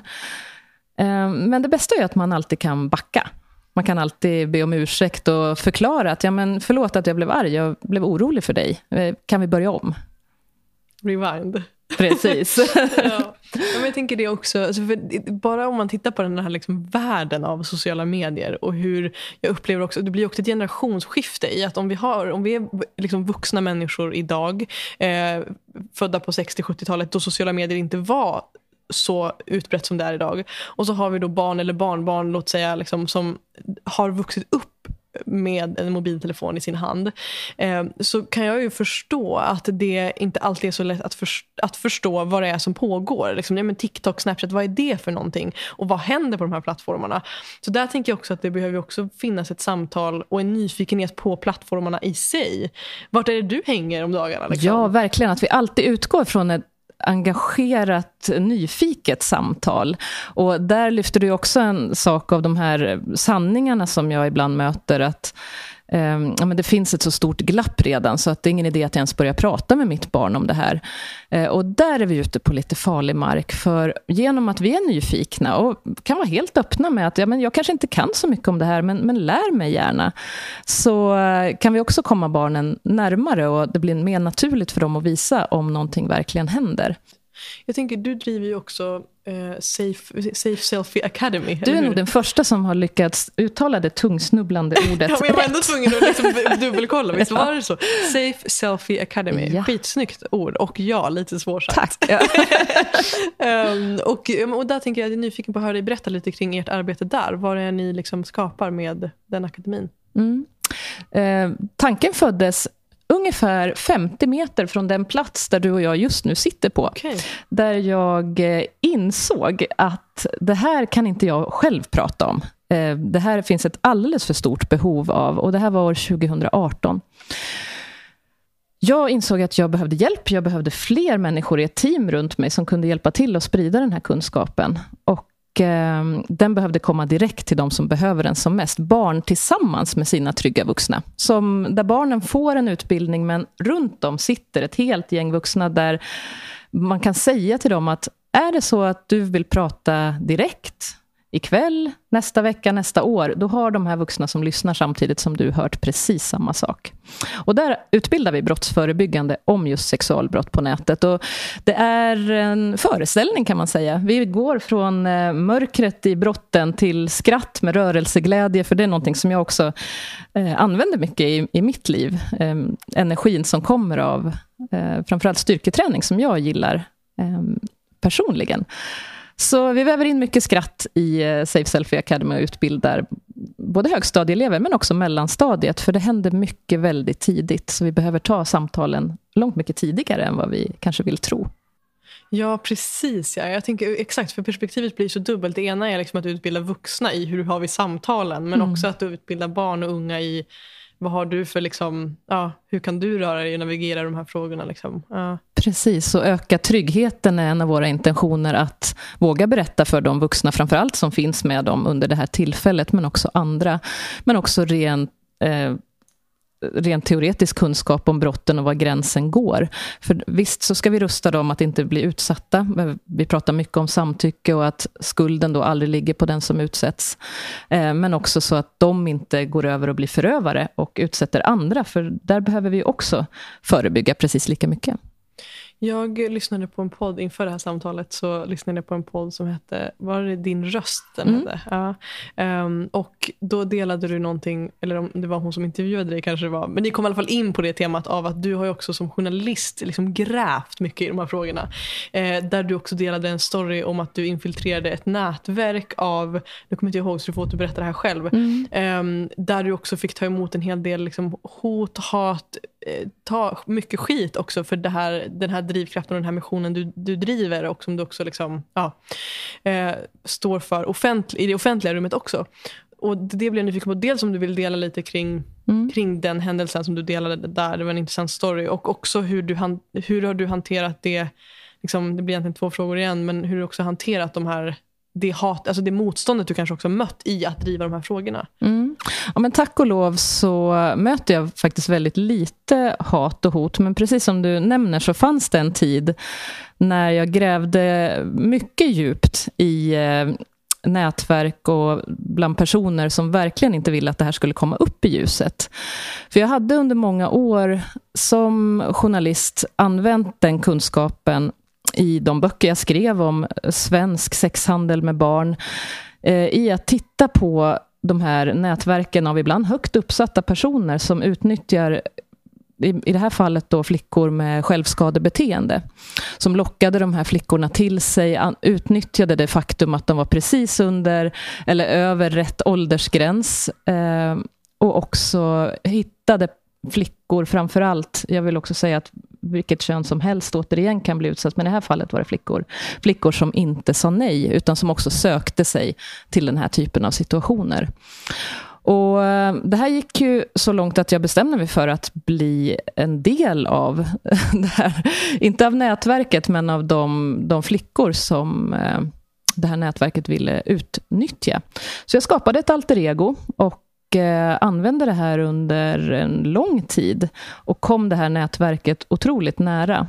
Ehm, men det bästa är att man alltid kan backa. Man kan alltid be om ursäkt och förklara att ja, men förlåt att jag blev arg, jag blev orolig för dig. Eh, kan vi börja om? Rewind. Precis. (laughs) ja. men jag tänker det också, alltså bara om man tittar på den här liksom världen av sociala medier och hur jag upplever också, det blir också ett generationsskifte i att om vi, har, om vi är liksom vuxna människor idag, eh, födda på 60-70-talet då sociala medier inte var så utbrett som det är idag. Och så har vi då barn eller barnbarn, låt säga, liksom, som har vuxit upp med en mobiltelefon i sin hand eh, så kan jag ju förstå att det inte alltid är så lätt att, för, att förstå vad det är som pågår. Liksom, ja, men TikTok, Snapchat, vad är det för någonting? Och vad händer på de här plattformarna? Så där tänker jag också att det behöver också finnas ett samtal och en nyfikenhet på plattformarna i sig. Vart är det du hänger om dagarna? Liksom? Ja, verkligen. Att vi alltid utgår från ett engagerat, nyfiket samtal. Och där lyfter du också en sak av de här sanningarna som jag ibland möter, att Um, ja, men det finns ett så stort glapp redan, så att det är ingen idé att jag ens börja prata med mitt barn om det här. Uh, och där är vi ute på lite farlig mark, för genom att vi är nyfikna och kan vara helt öppna med att ja, men jag kanske inte kan så mycket om det här, men, men lär mig gärna, så uh, kan vi också komma barnen närmare och det blir mer naturligt för dem att visa om någonting verkligen händer. Jag tänker, du driver ju också eh, Safe, Safe Selfie Academy. Du är nog den första som har lyckats uttala det tungsnubblande (laughs) ordet ja, men Jag var ändå tvungen att liksom (laughs) dubbelkolla, visst var det så? Safe Selfie Academy, ja. skitsnyggt ord. Och ja, lite svårsatt. Tack. (laughs) Ja. um, och, och där tänker jag, jag är nyfiken på att höra dig berätta lite kring ert arbete där. Vad är ni liksom skapar med den akademin? Mm. Eh, tanken föddes ungefär 50 meter från den plats där du och jag just nu sitter på. Okay. Där jag eh, insåg att det här kan inte jag själv prata om. Eh, det här finns ett alldeles för stort behov av och det här var år 2018. Jag insåg att jag behövde hjälp. Jag behövde fler människor i ett team runt mig som kunde hjälpa till att sprida den här kunskapen. Och Ehm, den behövde komma direkt till de som behöver den som mest. Barn tillsammans med sina trygga vuxna. Som, där barnen får en utbildning, men runt dem sitter ett helt gäng vuxna där man kan säga till dem att är det så att du vill prata direkt ikväll, nästa vecka, nästa år, då har de här vuxna som lyssnar samtidigt som du hört precis samma sak. Och där utbildar vi brottsförebyggande om just sexualbrott på nätet. Och det är en föreställning kan man säga. Vi går från eh, mörkret i brotten till skratt med rörelseglädje, för det är någonting som jag också eh, använder mycket i, i mitt liv. Ehm, energin som kommer av eh, framförallt styrketräning, som jag gillar ehm, personligen. Så vi väver in mycket skratt i eh, Safe Selfie Academy och utbildar både högstadieelever men också mellanstadiet, för det händer mycket väldigt tidigt. Så vi behöver ta samtalen långt mycket tidigare än vad vi kanske vill tro. Ja, precis. Ja. Jag tänker exakt, för perspektivet blir så dubbelt. Det ena är liksom att utbilda vuxna i hur har vi samtalen, men mm. också att utbilda barn och unga i vad har du för, liksom, ja, hur kan du röra dig och navigera de här frågorna? Liksom? Ja. Precis, och öka tryggheten är en av våra intentioner att våga berätta för de vuxna, framförallt som finns med dem under det här tillfället, men också andra. Men också rent eh, rent teoretisk kunskap om brotten och var gränsen går. För visst så ska vi rusta dem att inte bli utsatta. Vi pratar mycket om samtycke och att skulden då aldrig ligger på den som utsätts. Eh, men också så att de inte går över och blir förövare och utsätter andra. För där behöver vi också förebygga precis lika mycket. Jag lyssnade på en podd inför det här samtalet. så lyssnade jag på en podd som hette, var det Din röst? Den mm. hette? Ja. Um, och då delade du någonting, eller om det var hon som intervjuade dig kanske det var, men ni kom i alla fall in på det temat av att du har ju också som journalist liksom grävt mycket i de här frågorna. Uh, där du också delade en story om att du infiltrerade ett nätverk av, nu kommer inte jag ihåg så du får berätta det här själv, mm. um, där du också fick ta emot en hel del liksom, hot, hat, ta mycket skit också för det här, den här drivkraften och den här missionen du, du driver och som du också liksom, ja, eh, står för offentlig, i det offentliga rummet också. Och Det blir jag nyfiken på. Dels om du vill dela lite kring, mm. kring den händelsen som du delade där. Det var en intressant story. Och också hur, du han, hur har du hanterat det, liksom, det blir egentligen två frågor igen, men hur du också hanterat de här det, hat, alltså det motståndet du kanske också mött i att driva de här frågorna. Mm. Ja, men tack och lov så möter jag faktiskt väldigt lite hat och hot. Men precis som du nämner så fanns det en tid när jag grävde mycket djupt i eh, nätverk och bland personer som verkligen inte ville att det här skulle komma upp i ljuset. För jag hade under många år som journalist använt den kunskapen i de böcker jag skrev om svensk sexhandel med barn, eh, i att titta på de här nätverken av ibland högt uppsatta personer som utnyttjar i, det här fallet då flickor med självskadebeteende, som lockade de här flickorna till sig, utnyttjade det faktum att de var precis under eller över rätt åldersgräns eh, och också hittade flickor framför allt. Jag vill också säga att vilket kön som helst återigen kan bli utsatt, men i det här fallet var det flickor. Flickor som inte sa nej, utan som också sökte sig till den här typen av situationer. Och eh, Det här gick ju så långt att jag bestämde mig för att bli en del av (laughs) det här. Inte av nätverket, men av de, de flickor som eh, det här nätverket ville utnyttja. Så jag skapade ett alter ego och Eh, använde det här under en lång tid och kom det här nätverket otroligt nära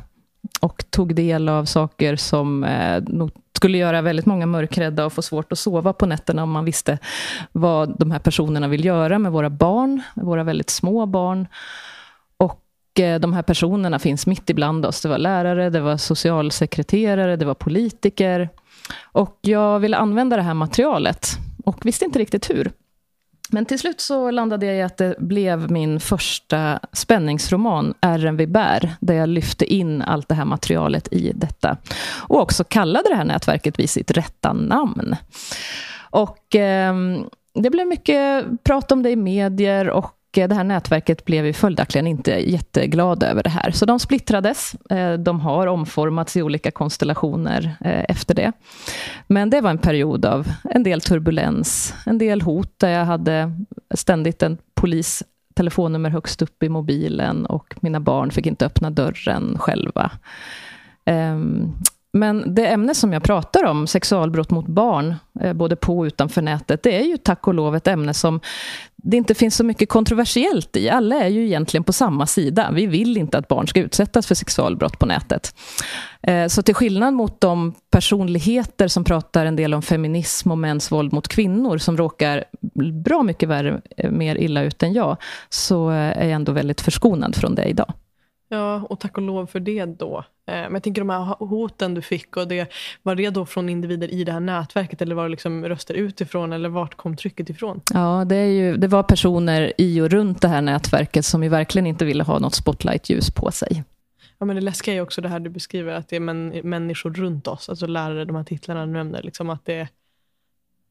och tog del av saker som eh, nog skulle göra väldigt många mörkrädda och få svårt att sova på nätterna om man visste vad de här personerna vill göra med våra barn, våra väldigt små barn. Och eh, de här personerna finns mitt ibland oss. Det var lärare, det var socialsekreterare, det var politiker. Och jag ville använda det här materialet och visste inte riktigt hur. Men till slut så landade jag i att det blev min första spänningsroman, Ärren vi bär, där jag lyfte in allt det här materialet i detta. Och också kallade det här nätverket vid sitt rätta namn. Och eh, det blev mycket prat om det i medier och Eh, det här nätverket blev ju följaktligen inte jätteglada över det här. Så de splittrades. Eh, de har omformats i olika konstellationer eh, efter det. Men det var en period av en del turbulens, en del hot där jag hade ständigt en polis telefonnummer högst upp i mobilen och mina barn fick inte öppna dörren själva. Ehm, men det ämne som jag pratar om, sexualbrott mot barn, eh, både på och utanför nätet, det är ju tack och lov ett ämne som det inte finns så mycket kontroversiellt i. Alla är ju egentligen på samma sida. Vi vill inte att barn ska utsättas för sexualbrott på nätet. Eh, så till skillnad mot de personligheter som pratar en del om feminism och mäns våld mot kvinnor, som råkar bra mycket värre, eh, mer illa ut än jag, så är jag ändå väldigt förskonad från det idag. Ja, och tack och lov för det då. Eh, men jag tänker de här hoten du fick, och det, var det då från individer i det här nätverket eller var det liksom röster utifrån eller vart kom trycket ifrån? Ja, det, är ju, det var personer i och runt det här nätverket som ju verkligen inte ville ha något spotlightljus på sig. Ja, men det läskiga är också det här du beskriver, att det är män, människor runt oss, alltså lärare, de här titlarna du nämnde. Liksom att det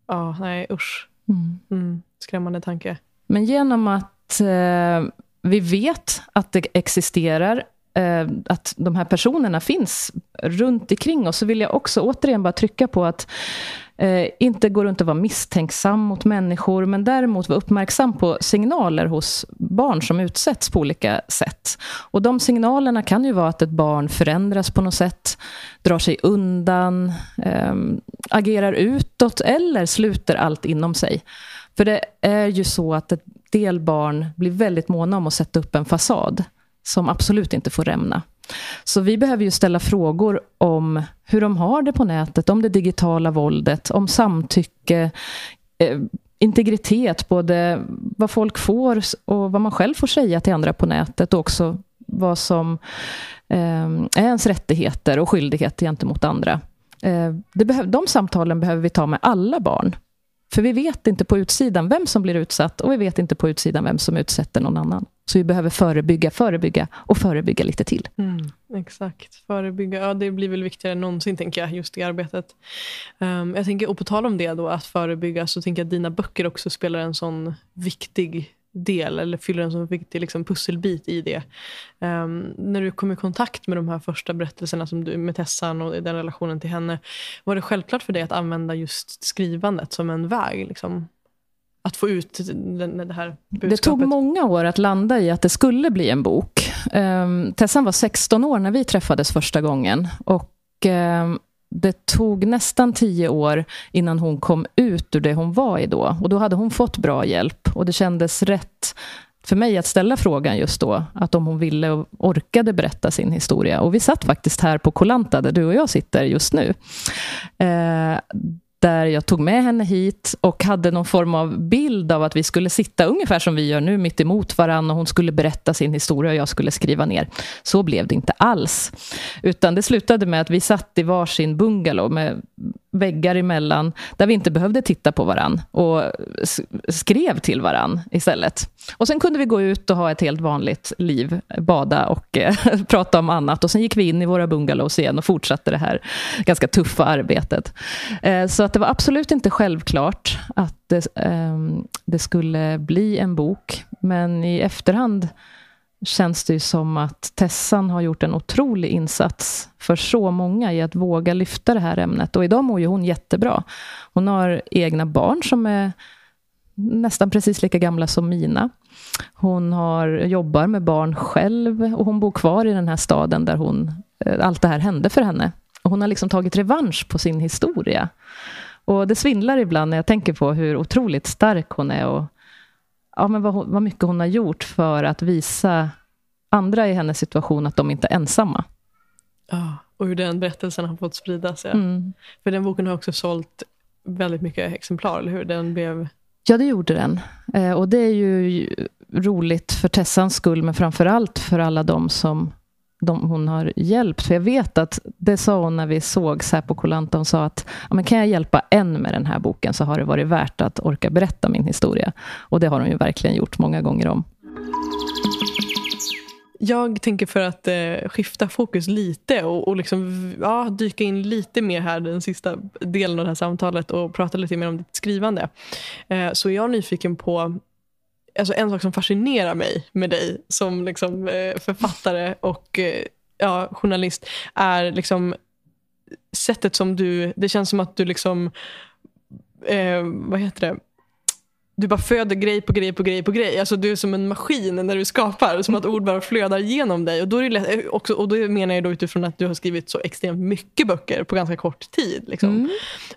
ja, nej usch. Mm. Mm, skrämmande tanke. Men genom att eh, vi vet att det existerar, eh, att de här personerna finns runt omkring oss, så vill jag också återigen bara trycka på att eh, inte gå runt och vara misstänksam mot människor, men däremot vara uppmärksam på signaler hos barn som utsätts på olika sätt. Och de signalerna kan ju vara att ett barn förändras på något sätt, drar sig undan, eh, agerar utåt eller sluter allt inom sig. För det är ju så att ett del barn blir väldigt måna om att sätta upp en fasad som absolut inte får rämna. Så vi behöver ju ställa frågor om hur de har det på nätet, om det digitala våldet, om samtycke, eh, integritet, både vad folk får och vad man själv får säga till andra på nätet och också vad som eh, är ens rättigheter och skyldigheter gentemot andra. Eh, det de samtalen behöver vi ta med alla barn. För vi vet inte på utsidan vem som blir utsatt och vi vet inte på utsidan vem som utsätter någon annan. Så vi behöver förebygga, förebygga och förebygga lite till. Mm, exakt, förebygga. Ja, det blir väl viktigare än någonsin, tänker jag, just i arbetet. Um, jag tänker, och på tal om det, då, att förebygga, så tänker jag att dina böcker också spelar en sån viktig del eller fyller en så viktig liksom, pusselbit i det. Um, när du kom i kontakt med de här första berättelserna som du, med Tessan och den relationen till henne. Var det självklart för dig att använda just skrivandet som en väg? Liksom, att få ut den, det här budskapet? Det tog många år att landa i att det skulle bli en bok. Um, Tessan var 16 år när vi träffades första gången. Och um, det tog nästan tio år innan hon kom ut ur det hon var i då. Och då hade hon fått bra hjälp och det kändes rätt för mig att ställa frågan just då, att om hon ville och orkade berätta sin historia. Och vi satt faktiskt här på Kolanta, där du och jag sitter just nu. Eh, där jag tog med henne hit och hade någon form av bild av att vi skulle sitta ungefär som vi gör nu, mitt emot varandra och hon skulle berätta sin historia och jag skulle skriva ner. Så blev det inte alls. Utan det slutade med att vi satt i varsin bungalow med väggar emellan, där vi inte behövde titta på varann och skrev till varann istället. Och sen kunde vi gå ut och ha ett helt vanligt liv, bada och eh, (laughs) prata om annat. Och sen gick vi in i våra bungalows igen och fortsatte det här ganska tuffa arbetet. Eh, så att det var absolut inte självklart att det, eh, det skulle bli en bok. Men i efterhand känns det ju som att Tessan har gjort en otrolig insats för så många i att våga lyfta det här ämnet. Och idag mår ju hon jättebra. Hon har egna barn som är nästan precis lika gamla som mina. Hon har, jobbar med barn själv och hon bor kvar i den här staden där hon, eh, allt det här hände för henne. Och hon har liksom tagit revansch på sin historia. Och det svindlar ibland när jag tänker på hur otroligt stark hon är och ja, men vad, vad mycket hon har gjort för att visa andra i hennes situation att de inte är ensamma. Ja, och hur den berättelsen har fått spridas. Ja. Mm. För den boken har också sålt väldigt mycket exemplar, eller hur? Den blev... Ja, det gjorde den. Eh, och det är ju roligt för Tessans skull, men framför allt för alla de som de hon har hjälpt. För jag vet att det sa hon när vi såg på Kolanta. Hon sa att men kan jag hjälpa en med den här boken så har det varit värt att orka berätta min historia. Och det har hon ju verkligen gjort många gånger om. Jag tänker för att eh, skifta fokus lite och, och liksom, ja, dyka in lite mer här den sista delen av det här samtalet och prata lite mer om ditt skrivande. Eh, så är jag nyfiken på alltså en sak som fascinerar mig med dig som liksom, eh, författare och eh, ja, journalist är liksom sättet som du, det känns som att du liksom, eh, vad heter det, du bara föder grej på grej på grej på grej. Alltså du är som en maskin när du skapar. Som att ord bara flödar genom dig. Och då, är det lätt, eh, också, och då menar jag då utifrån att du har skrivit så extremt mycket böcker på ganska kort tid. Liksom.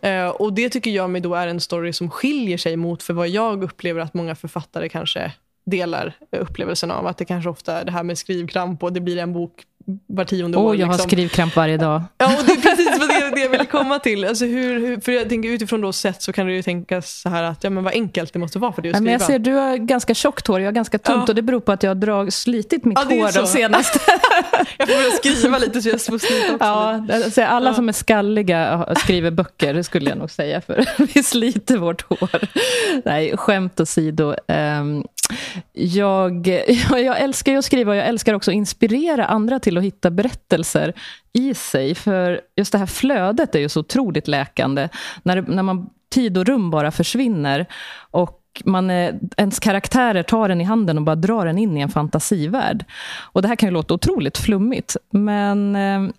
Mm. Uh, och det tycker jag mig då är en story som skiljer sig mot för vad jag upplever att många författare kanske delar upplevelsen av. Att det kanske ofta det här med skrivkramp och det blir en bok var tionde oh, år. Jag har liksom. skrivkramp varje dag. (laughs) Ja, och det är precis vad det, det jag vill komma till. Alltså hur, hur, för jag tänker utifrån då sätt så kan du ju tänka så här att ja, men vad enkelt det måste vara för dig att skriva. Men jag ser du har ganska tjockt hår, jag har ganska tunt ja. och det beror på att jag har drag, slitit mitt ja, hår de senaste. (laughs) jag får börja skriva lite så jag får slita också. (laughs) Ja, alltså alla ja. som är skalliga skriver böcker, det skulle jag nog säga, för vi sliter vårt hår. Nej, skämt åsido. Um, jag, jag älskar ju att skriva och jag älskar också att inspirera andra till att hitta berättelser i sig. För just det här flödet är ju så otroligt läkande. När, när man tid och rum bara försvinner. Och man är, ens karaktärer tar en i handen och bara drar en in i en fantasivärld. Och det här kan ju låta otroligt flummigt. Men eh,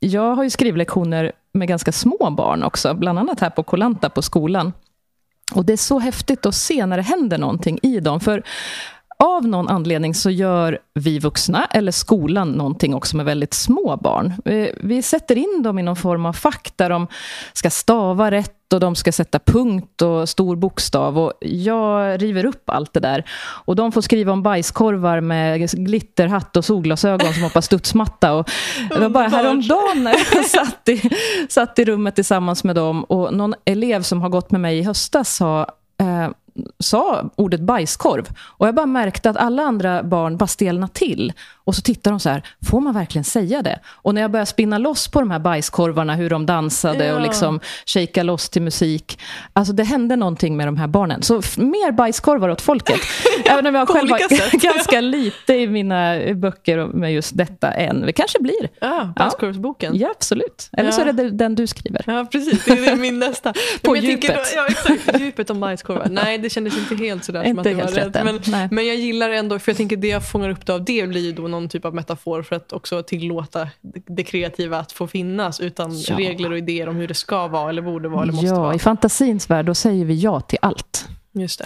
jag har ju skrivlektioner med ganska små barn också. Bland annat här på Kolanta på skolan. Och det är så häftigt att se när det händer någonting i dem. För av någon anledning så gör vi vuxna, eller skolan, någonting också med väldigt små barn. Vi sätter in dem i någon form av fack där de ska stava rätt och de ska sätta punkt och stor bokstav. Och jag river upp allt det där. Och de får skriva om bajskorvar med glitterhatt och solglasögon som hoppar studsmatta. Och det var bara häromdagen när jag satt i, satt i rummet tillsammans med dem och någon elev som har gått med mig i höstas sa eh, sa ordet bajskorv. Och jag bara märkte att alla andra barn bara stelnade till. Och så tittar de så här, får man verkligen säga det? Och när jag började spinna loss på de här bajskorvarna, hur de dansade ja. och liksom shaka loss till musik. Alltså det hände någonting med de här barnen. Så mer bajskorvar åt folket. (laughs) Även om jag själv har (laughs) ganska lite i mina böcker med just detta än. Det kanske blir. Ja, bajskorvsboken. Ja, absolut. Eller så är det den du skriver. Ja, precis. Det är min nästa. (laughs) på djupet. Tänker, ja, exakt. Djupet om bajskorvar. Nej, det kändes inte helt sådär inte som att det var rätt. Men, men jag gillar ändå, för jag tänker det jag fångar upp det av det blir ju då någon typ av metafor för att också tillåta det kreativa att få finnas utan ja. regler och idéer om hur det ska vara eller borde vara eller måste ja, vara. I fantasins värld då säger vi ja till allt.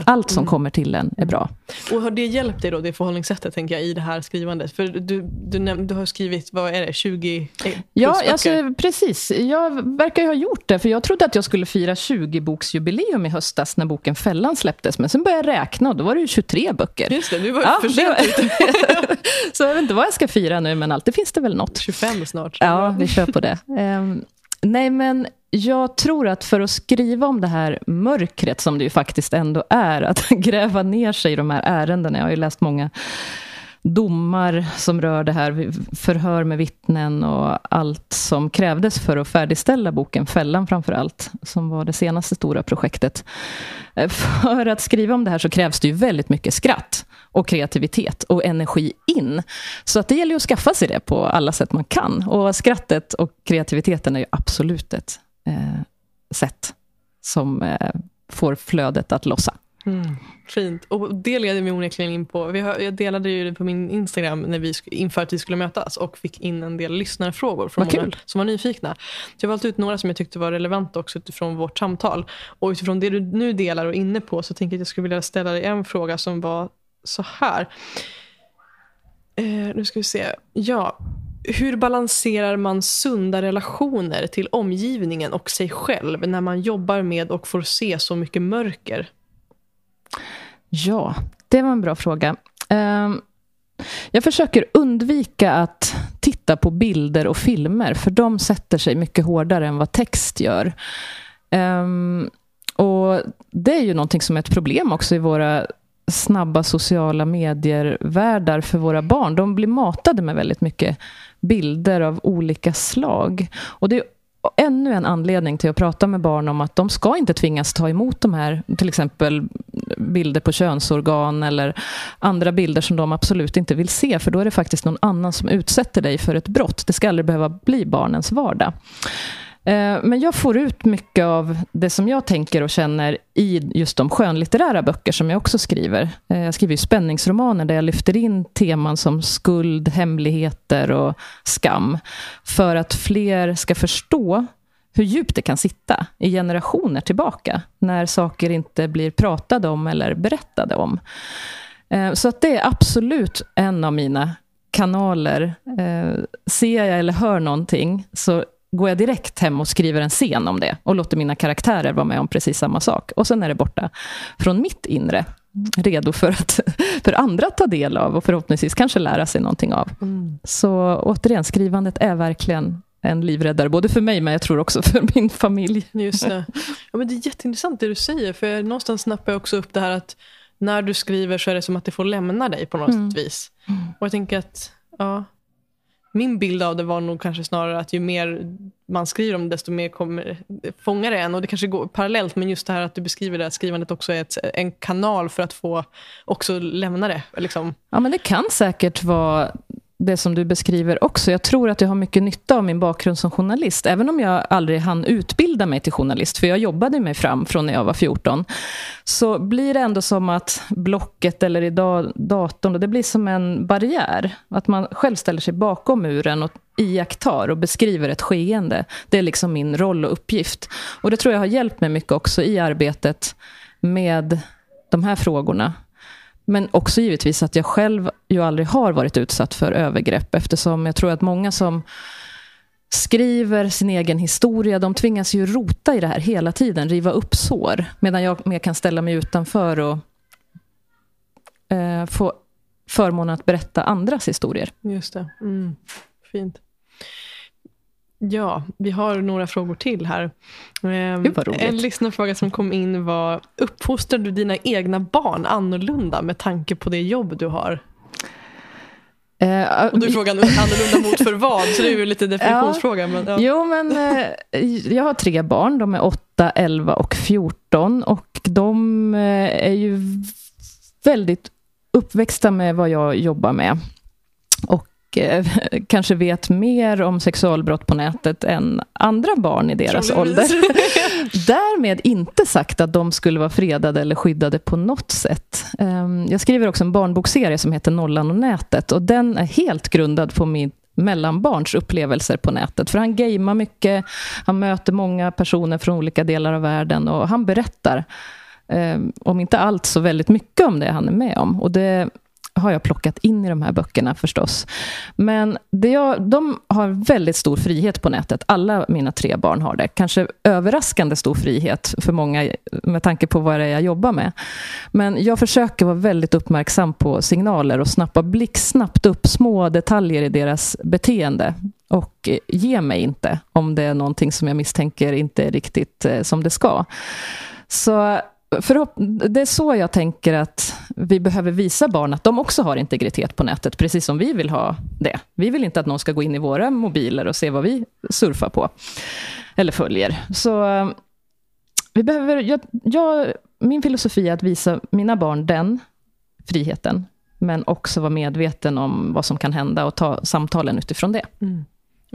Allt som mm. kommer till en är bra. Och har det hjälpt dig då, det förhållningssättet tänker jag, i det här skrivandet? För du, du, du har skrivit, vad är det, 20 Ja, alltså, precis. Jag verkar ju ha gjort det, för jag trodde att jag skulle fira 20-boksjubileum i höstas när boken Fällan släpptes. Men sen började jag räkna och då var det ju 23 böcker. Just det, du var ja, för sent (laughs) Så jag vet inte vad jag ska fira nu, men alltid finns det väl något. 25 snart. Ja, vi kör på det. Um, nej, men jag tror att för att skriva om det här mörkret som det ju faktiskt ändå är, att (laughs) gräva ner sig i de här ärendena. Jag har ju läst många domar som rör det här, förhör med vittnen och allt som krävdes för att färdigställa boken Fällan framför allt, som var det senaste stora projektet. Eh, för att skriva om det här så krävs det ju väldigt mycket skratt och kreativitet och energi in. Så att det gäller att skaffa sig det på alla sätt man kan. Och skrattet och kreativiteten är ju absolut ett eh, sätt som eh, får flödet att lossa. Mm, fint. Och det leder mig onekligen in på, vi har, jag delade ju det på min Instagram när vi, inför att vi skulle mötas och fick in en del lyssnarfrågor från många som var nyfikna. Så jag har valt ut några som jag tyckte var relevanta också utifrån vårt samtal. Och utifrån det du nu delar och är inne på så tänker jag att jag skulle vilja ställa dig en fråga som var så här. Eh, nu ska vi se. Ja, hur balanserar man sunda relationer till omgivningen och sig själv när man jobbar med och får se så mycket mörker? Ja, det var en bra fråga. Ehm, jag försöker undvika att titta på bilder och filmer, för de sätter sig mycket hårdare än vad text gör. Ehm, och Det är ju någonting som är ett problem också i våra snabba sociala medier-världar för våra barn. De blir matade med väldigt mycket bilder av olika slag. Och det är ännu en anledning till att prata med barn om att de ska inte tvingas ta emot de här, till exempel bilder på könsorgan eller andra bilder som de absolut inte vill se, för då är det faktiskt någon annan som utsätter dig för ett brott. Det ska aldrig behöva bli barnens vardag. Eh, men jag får ut mycket av det som jag tänker och känner i just de skönlitterära böcker som jag också skriver. Eh, jag skriver ju spänningsromaner där jag lyfter in teman som skuld, hemligheter och skam. För att fler ska förstå hur djupt det kan sitta i generationer tillbaka. När saker inte blir pratade om eller berättade om. Eh, så att det är absolut en av mina kanaler. Ser jag eller hör någonting så går jag direkt hem och skriver en scen om det och låter mina karaktärer vara med om precis samma sak. Och sen är det borta från mitt inre, redo för, att, för andra att ta del av och förhoppningsvis kanske lära sig någonting av. Mm. Så återigen, skrivandet är verkligen en livräddare, både för mig men jag tror också för min familj. Just det. Ja, men det är jätteintressant det du säger, för någonstans snappar jag också upp det här att när du skriver så är det som att det får lämna dig på något mm. vis. Och jag tänker att ja, min bild av det var nog kanske snarare att ju mer man skriver om det, desto mer kommer fånga det en. Och det kanske går parallellt, men just det här att du beskriver det, att skrivandet också är ett, en kanal för att få också lämna det. Liksom. Ja, men det kan säkert vara det som du beskriver också. Jag tror att jag har mycket nytta av min bakgrund som journalist. Även om jag aldrig hann utbilda mig till journalist, för jag jobbade mig fram från när jag var 14. Så blir det ändå som att blocket eller idag datorn, det blir som en barriär. Att man själv ställer sig bakom muren och iakttar och beskriver ett skeende. Det är liksom min roll och uppgift. Och det tror jag har hjälpt mig mycket också i arbetet med de här frågorna. Men också givetvis att jag själv ju aldrig har varit utsatt för övergrepp eftersom jag tror att många som skriver sin egen historia, de tvingas ju rota i det här hela tiden, riva upp sår. Medan jag mer kan ställa mig utanför och eh, få förmånen att berätta andras historier. Just det. Mm. Fint. Ja, vi har några frågor till här. Ehm, en lyssnarfråga som kom in var, uppfostrar du dina egna barn annorlunda med tanke på det jobb du har? Uh, och du frågar annorlunda mot för vad, så det är ju lite definitionsfråga. Ja. Men, ja. Jo, men uh, jag har tre barn, de är 8, 11 och 14 och de uh, är ju väldigt uppväxta med vad jag jobbar med. Och Eh, (laughs) kanske vet mer om sexualbrott på nätet än andra barn i deras ålder. (laughs) (laughs) Därmed inte sagt att de skulle vara fredade eller skyddade på något sätt. Ehm, jag skriver också en barnbokserie som heter Nollan och nätet och den är helt grundad på min mellanbarns upplevelser på nätet. För han gamer mycket, han möter många personer från olika delar av världen och han berättar eh, om inte allt så väldigt mycket om det han är med om. Och det har jag plockat in i de här böckerna förstås. Men det jag, de har väldigt stor frihet på nätet. Alla mina tre barn har det. Kanske överraskande stor frihet för många med tanke på vad det är jag jobbar med. Men jag försöker vara väldigt uppmärksam på signaler och snappa blixtsnabbt upp små detaljer i deras beteende. Och ge mig inte om det är någonting som jag misstänker inte är riktigt eh, som det ska. Så det är så jag tänker att vi behöver visa barn att de också har integritet på nätet, precis som vi vill ha det. Vi vill inte att någon ska gå in i våra mobiler och se vad vi surfar på, eller följer. Så eh, vi behöver, jag, jag, min filosofi är att visa mina barn den friheten, men också vara medveten om vad som kan hända och ta samtalen utifrån det. Mm.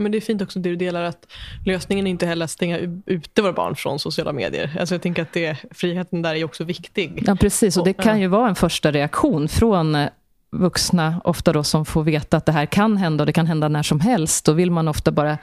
Men det är fint också det du delar att lösningen är inte heller att stänga ute våra barn från sociala medier. Alltså jag tänker att det, friheten där är också viktig. Ja, precis. Och det kan ju vara en första reaktion från eh, vuxna, ofta då som får veta att det här kan hända och det kan hända när som helst. Då vill man ofta bara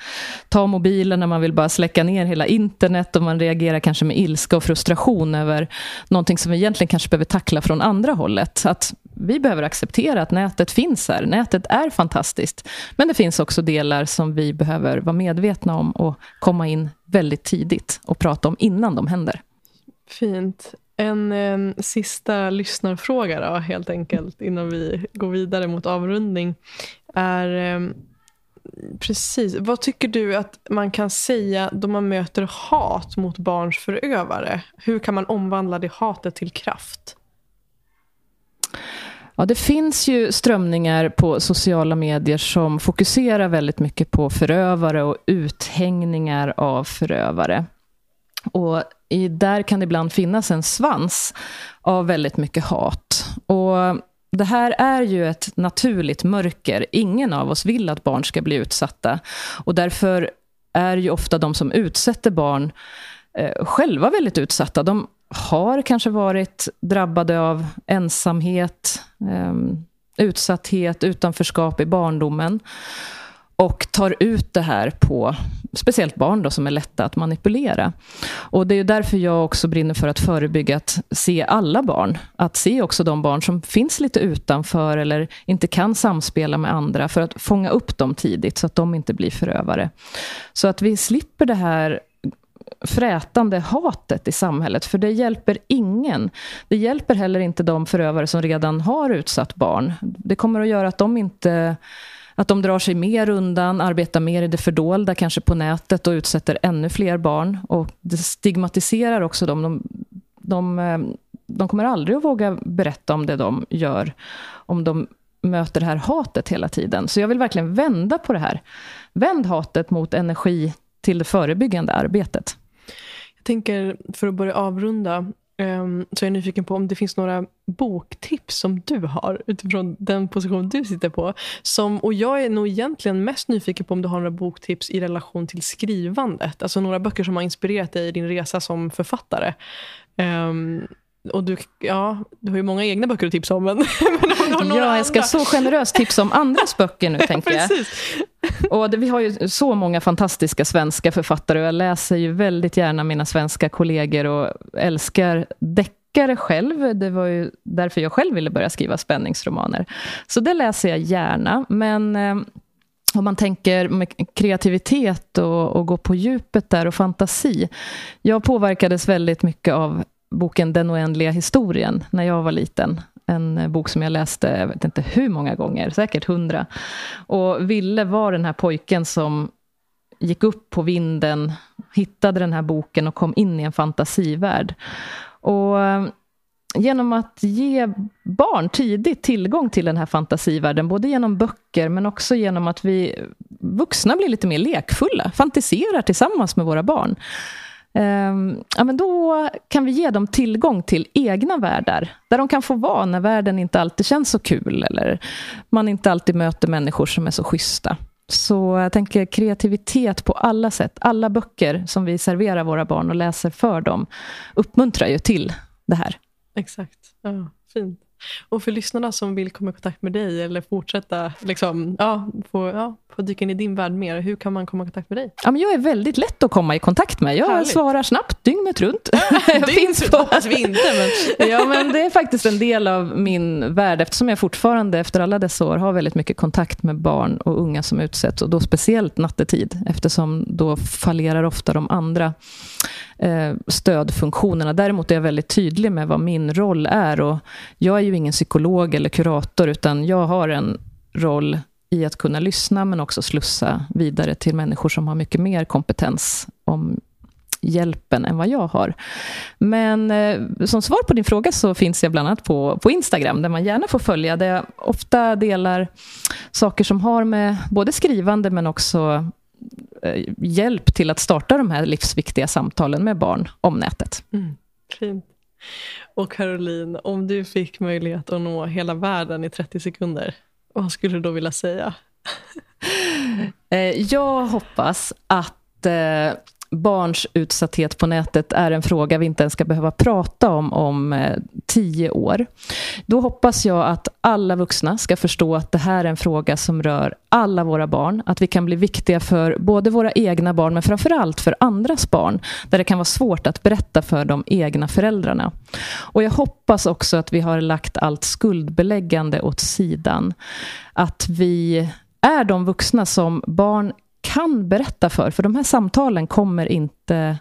ta mobilen när man vill bara släcka ner hela internet och man reagerar kanske med ilska och frustration över någonting som vi egentligen kanske behöver tackla från andra hållet. Att vi behöver acceptera att nätet finns här. Nätet är fantastiskt. Men det finns också delar som vi behöver vara medvetna om och komma in väldigt tidigt och prata om innan de händer. Fint. En, en sista lyssnarfråga då, helt enkelt, innan vi går vidare mot avrundning. Är, eh, precis, vad tycker du att man kan säga då man möter hat mot barns förövare? Hur kan man omvandla det hatet till kraft? Ja, det finns ju strömningar på sociala medier som fokuserar väldigt mycket på förövare och uthängningar av förövare. Och i, där kan det ibland finnas en svans av väldigt mycket hat. Och det här är ju ett naturligt mörker. Ingen av oss vill att barn ska bli utsatta. Och därför är ju ofta de som utsätter barn eh, själva väldigt utsatta. De har kanske varit drabbade av ensamhet, eh, utsatthet, utanförskap i barndomen och tar ut det här på speciellt barn då, som är lätta att manipulera. Och Det är därför jag också brinner för att förebygga att se alla barn. Att se också de barn som finns lite utanför eller inte kan samspela med andra för att fånga upp dem tidigt så att de inte blir förövare. Så att vi slipper det här frätande hatet i samhället, för det hjälper ingen. Det hjälper heller inte de förövare som redan har utsatt barn. Det kommer att göra att de inte att de drar sig mer undan, arbetar mer i det fördolda, kanske på nätet och utsätter ännu fler barn. Och det stigmatiserar också dem. De, de, eh, de kommer aldrig att våga berätta om det de gör, om de möter det här hatet hela tiden. Så jag vill verkligen vända på det här. Vänd hatet mot energi till det förebyggande arbetet. Jag tänker, för att börja avrunda, um, så är jag nyfiken på om det finns några boktips som du har utifrån den position du sitter på. Som, och jag är nog egentligen mest nyfiken på om du har några boktips i relation till skrivandet. Alltså några böcker som har inspirerat dig i din resa som författare. Um, och du, ja, du har ju många egna böcker att tipsa om. Men, (laughs) men ja, jag ska så generöst tipsa om andras böcker nu, (laughs) tänker jag. Och det, vi har ju så många fantastiska svenska författare och jag läser ju väldigt gärna mina svenska kollegor och älskar deckare själv. Det var ju därför jag själv ville börja skriva spänningsromaner. Så det läser jag gärna, men eh, om man tänker med kreativitet och, och gå på djupet där och fantasi. Jag påverkades väldigt mycket av boken Den oändliga historien när jag var liten. En eh, bok som jag läste, jag vet inte hur många gånger, säkert hundra. Och Ville var den här pojken som gick upp på vinden, hittade den här boken och kom in i en fantasivärld. Och eh, genom att ge barn tidigt tillgång till den här fantasivärlden, både genom böcker men också genom att vi vuxna blir lite mer lekfulla, fantiserar tillsammans med våra barn, Ehm, ja, men då kan vi ge dem tillgång till egna världar, där de kan få vara när världen inte alltid känns så kul, eller man inte alltid möter människor som är så schyssta. Så jag tänker kreativitet på alla sätt. Alla böcker som vi serverar våra barn och läser för dem uppmuntrar ju till det här. Exakt. Ja, fint. Och för lyssnarna som vill komma i kontakt med dig eller fortsätta liksom, ja, få, ja, få dyka in i din värld mer, hur kan man komma i kontakt med dig? Ja, men jag är väldigt lätt att komma i kontakt med. Jag Härligt. svarar snabbt, dygnet runt. jag (laughs) finns på... hoppas vi inte. Men... (laughs) ja, men det är faktiskt en del av min värld, eftersom jag fortfarande efter alla dessa år har väldigt mycket kontakt med barn och unga som utsätts, och då speciellt nattetid, eftersom då fallerar ofta de andra Eh, stödfunktionerna. Däremot är jag väldigt tydlig med vad min roll är. Och jag är ju ingen psykolog eller kurator, utan jag har en roll i att kunna lyssna, men också slussa vidare till människor som har mycket mer kompetens om hjälpen än vad jag har. Men eh, som svar på din fråga så finns jag bland annat på, på Instagram där man gärna får följa. Där jag ofta delar saker som har med både skrivande men också hjälp till att starta de här livsviktiga samtalen med barn om nätet. Mm, fint. Och Caroline, om du fick möjlighet att nå hela världen i 30 sekunder, vad skulle du då vilja säga? (laughs) Eh, jag hoppas att eh, barns utsatthet på nätet är en fråga vi inte ens ska behöva prata om om eh, tio år. Då hoppas jag att alla vuxna ska förstå att det här är en fråga som rör alla våra barn. Att vi kan bli viktiga för både våra egna barn men framförallt för andras barn. Där det kan vara svårt att berätta för de egna föräldrarna. Och jag hoppas också att vi har lagt allt skuldbeläggande åt sidan. Att vi är de vuxna som barn kan berätta för. För de här samtalen kommer inte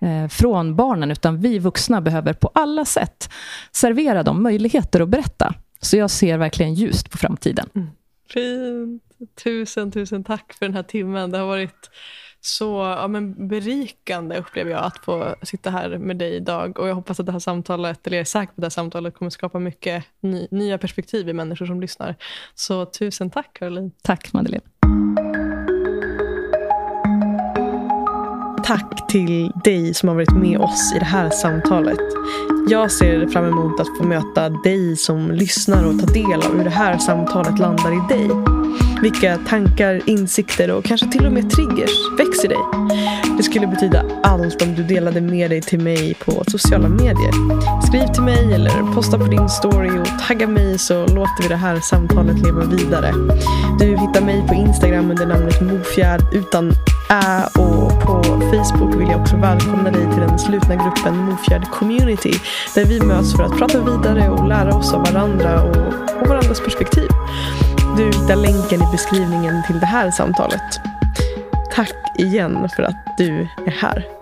eh, från barnen, utan vi vuxna behöver på alla sätt servera dem möjligheter att berätta. Så jag ser verkligen ljust på framtiden. Mm. Fint. Tusen, tusen tack för den här timmen. Det har varit så ja, men berikande upplever jag att få sitta här med dig idag. Och jag hoppas att det här samtalet, eller jag är säker på att det här samtalet kommer skapa mycket ny, nya perspektiv i människor som lyssnar. Så tusen tack Caroline. Tack Madeleine. Tack till dig som har varit med oss i det här samtalet. Jag ser fram emot att få möta dig som lyssnar och ta del av hur det här samtalet landar i dig. Vilka tankar, insikter och kanske till och med triggers väcks i dig. Det skulle betyda allt om du delade med dig till mig på sociala medier. Skriv till mig eller posta på din story och tagga mig så låter vi det här samtalet leva vidare. Du hittar mig på Instagram under namnet Mofjärd utan ä och på Facebook vill jag också välkomna dig till den slutna gruppen Mofjärd Community där vi möts för att prata vidare och lära oss av varandra och, och varandras perspektiv. Du hittar länken i beskrivningen till det här samtalet. Tack igen för att du är här.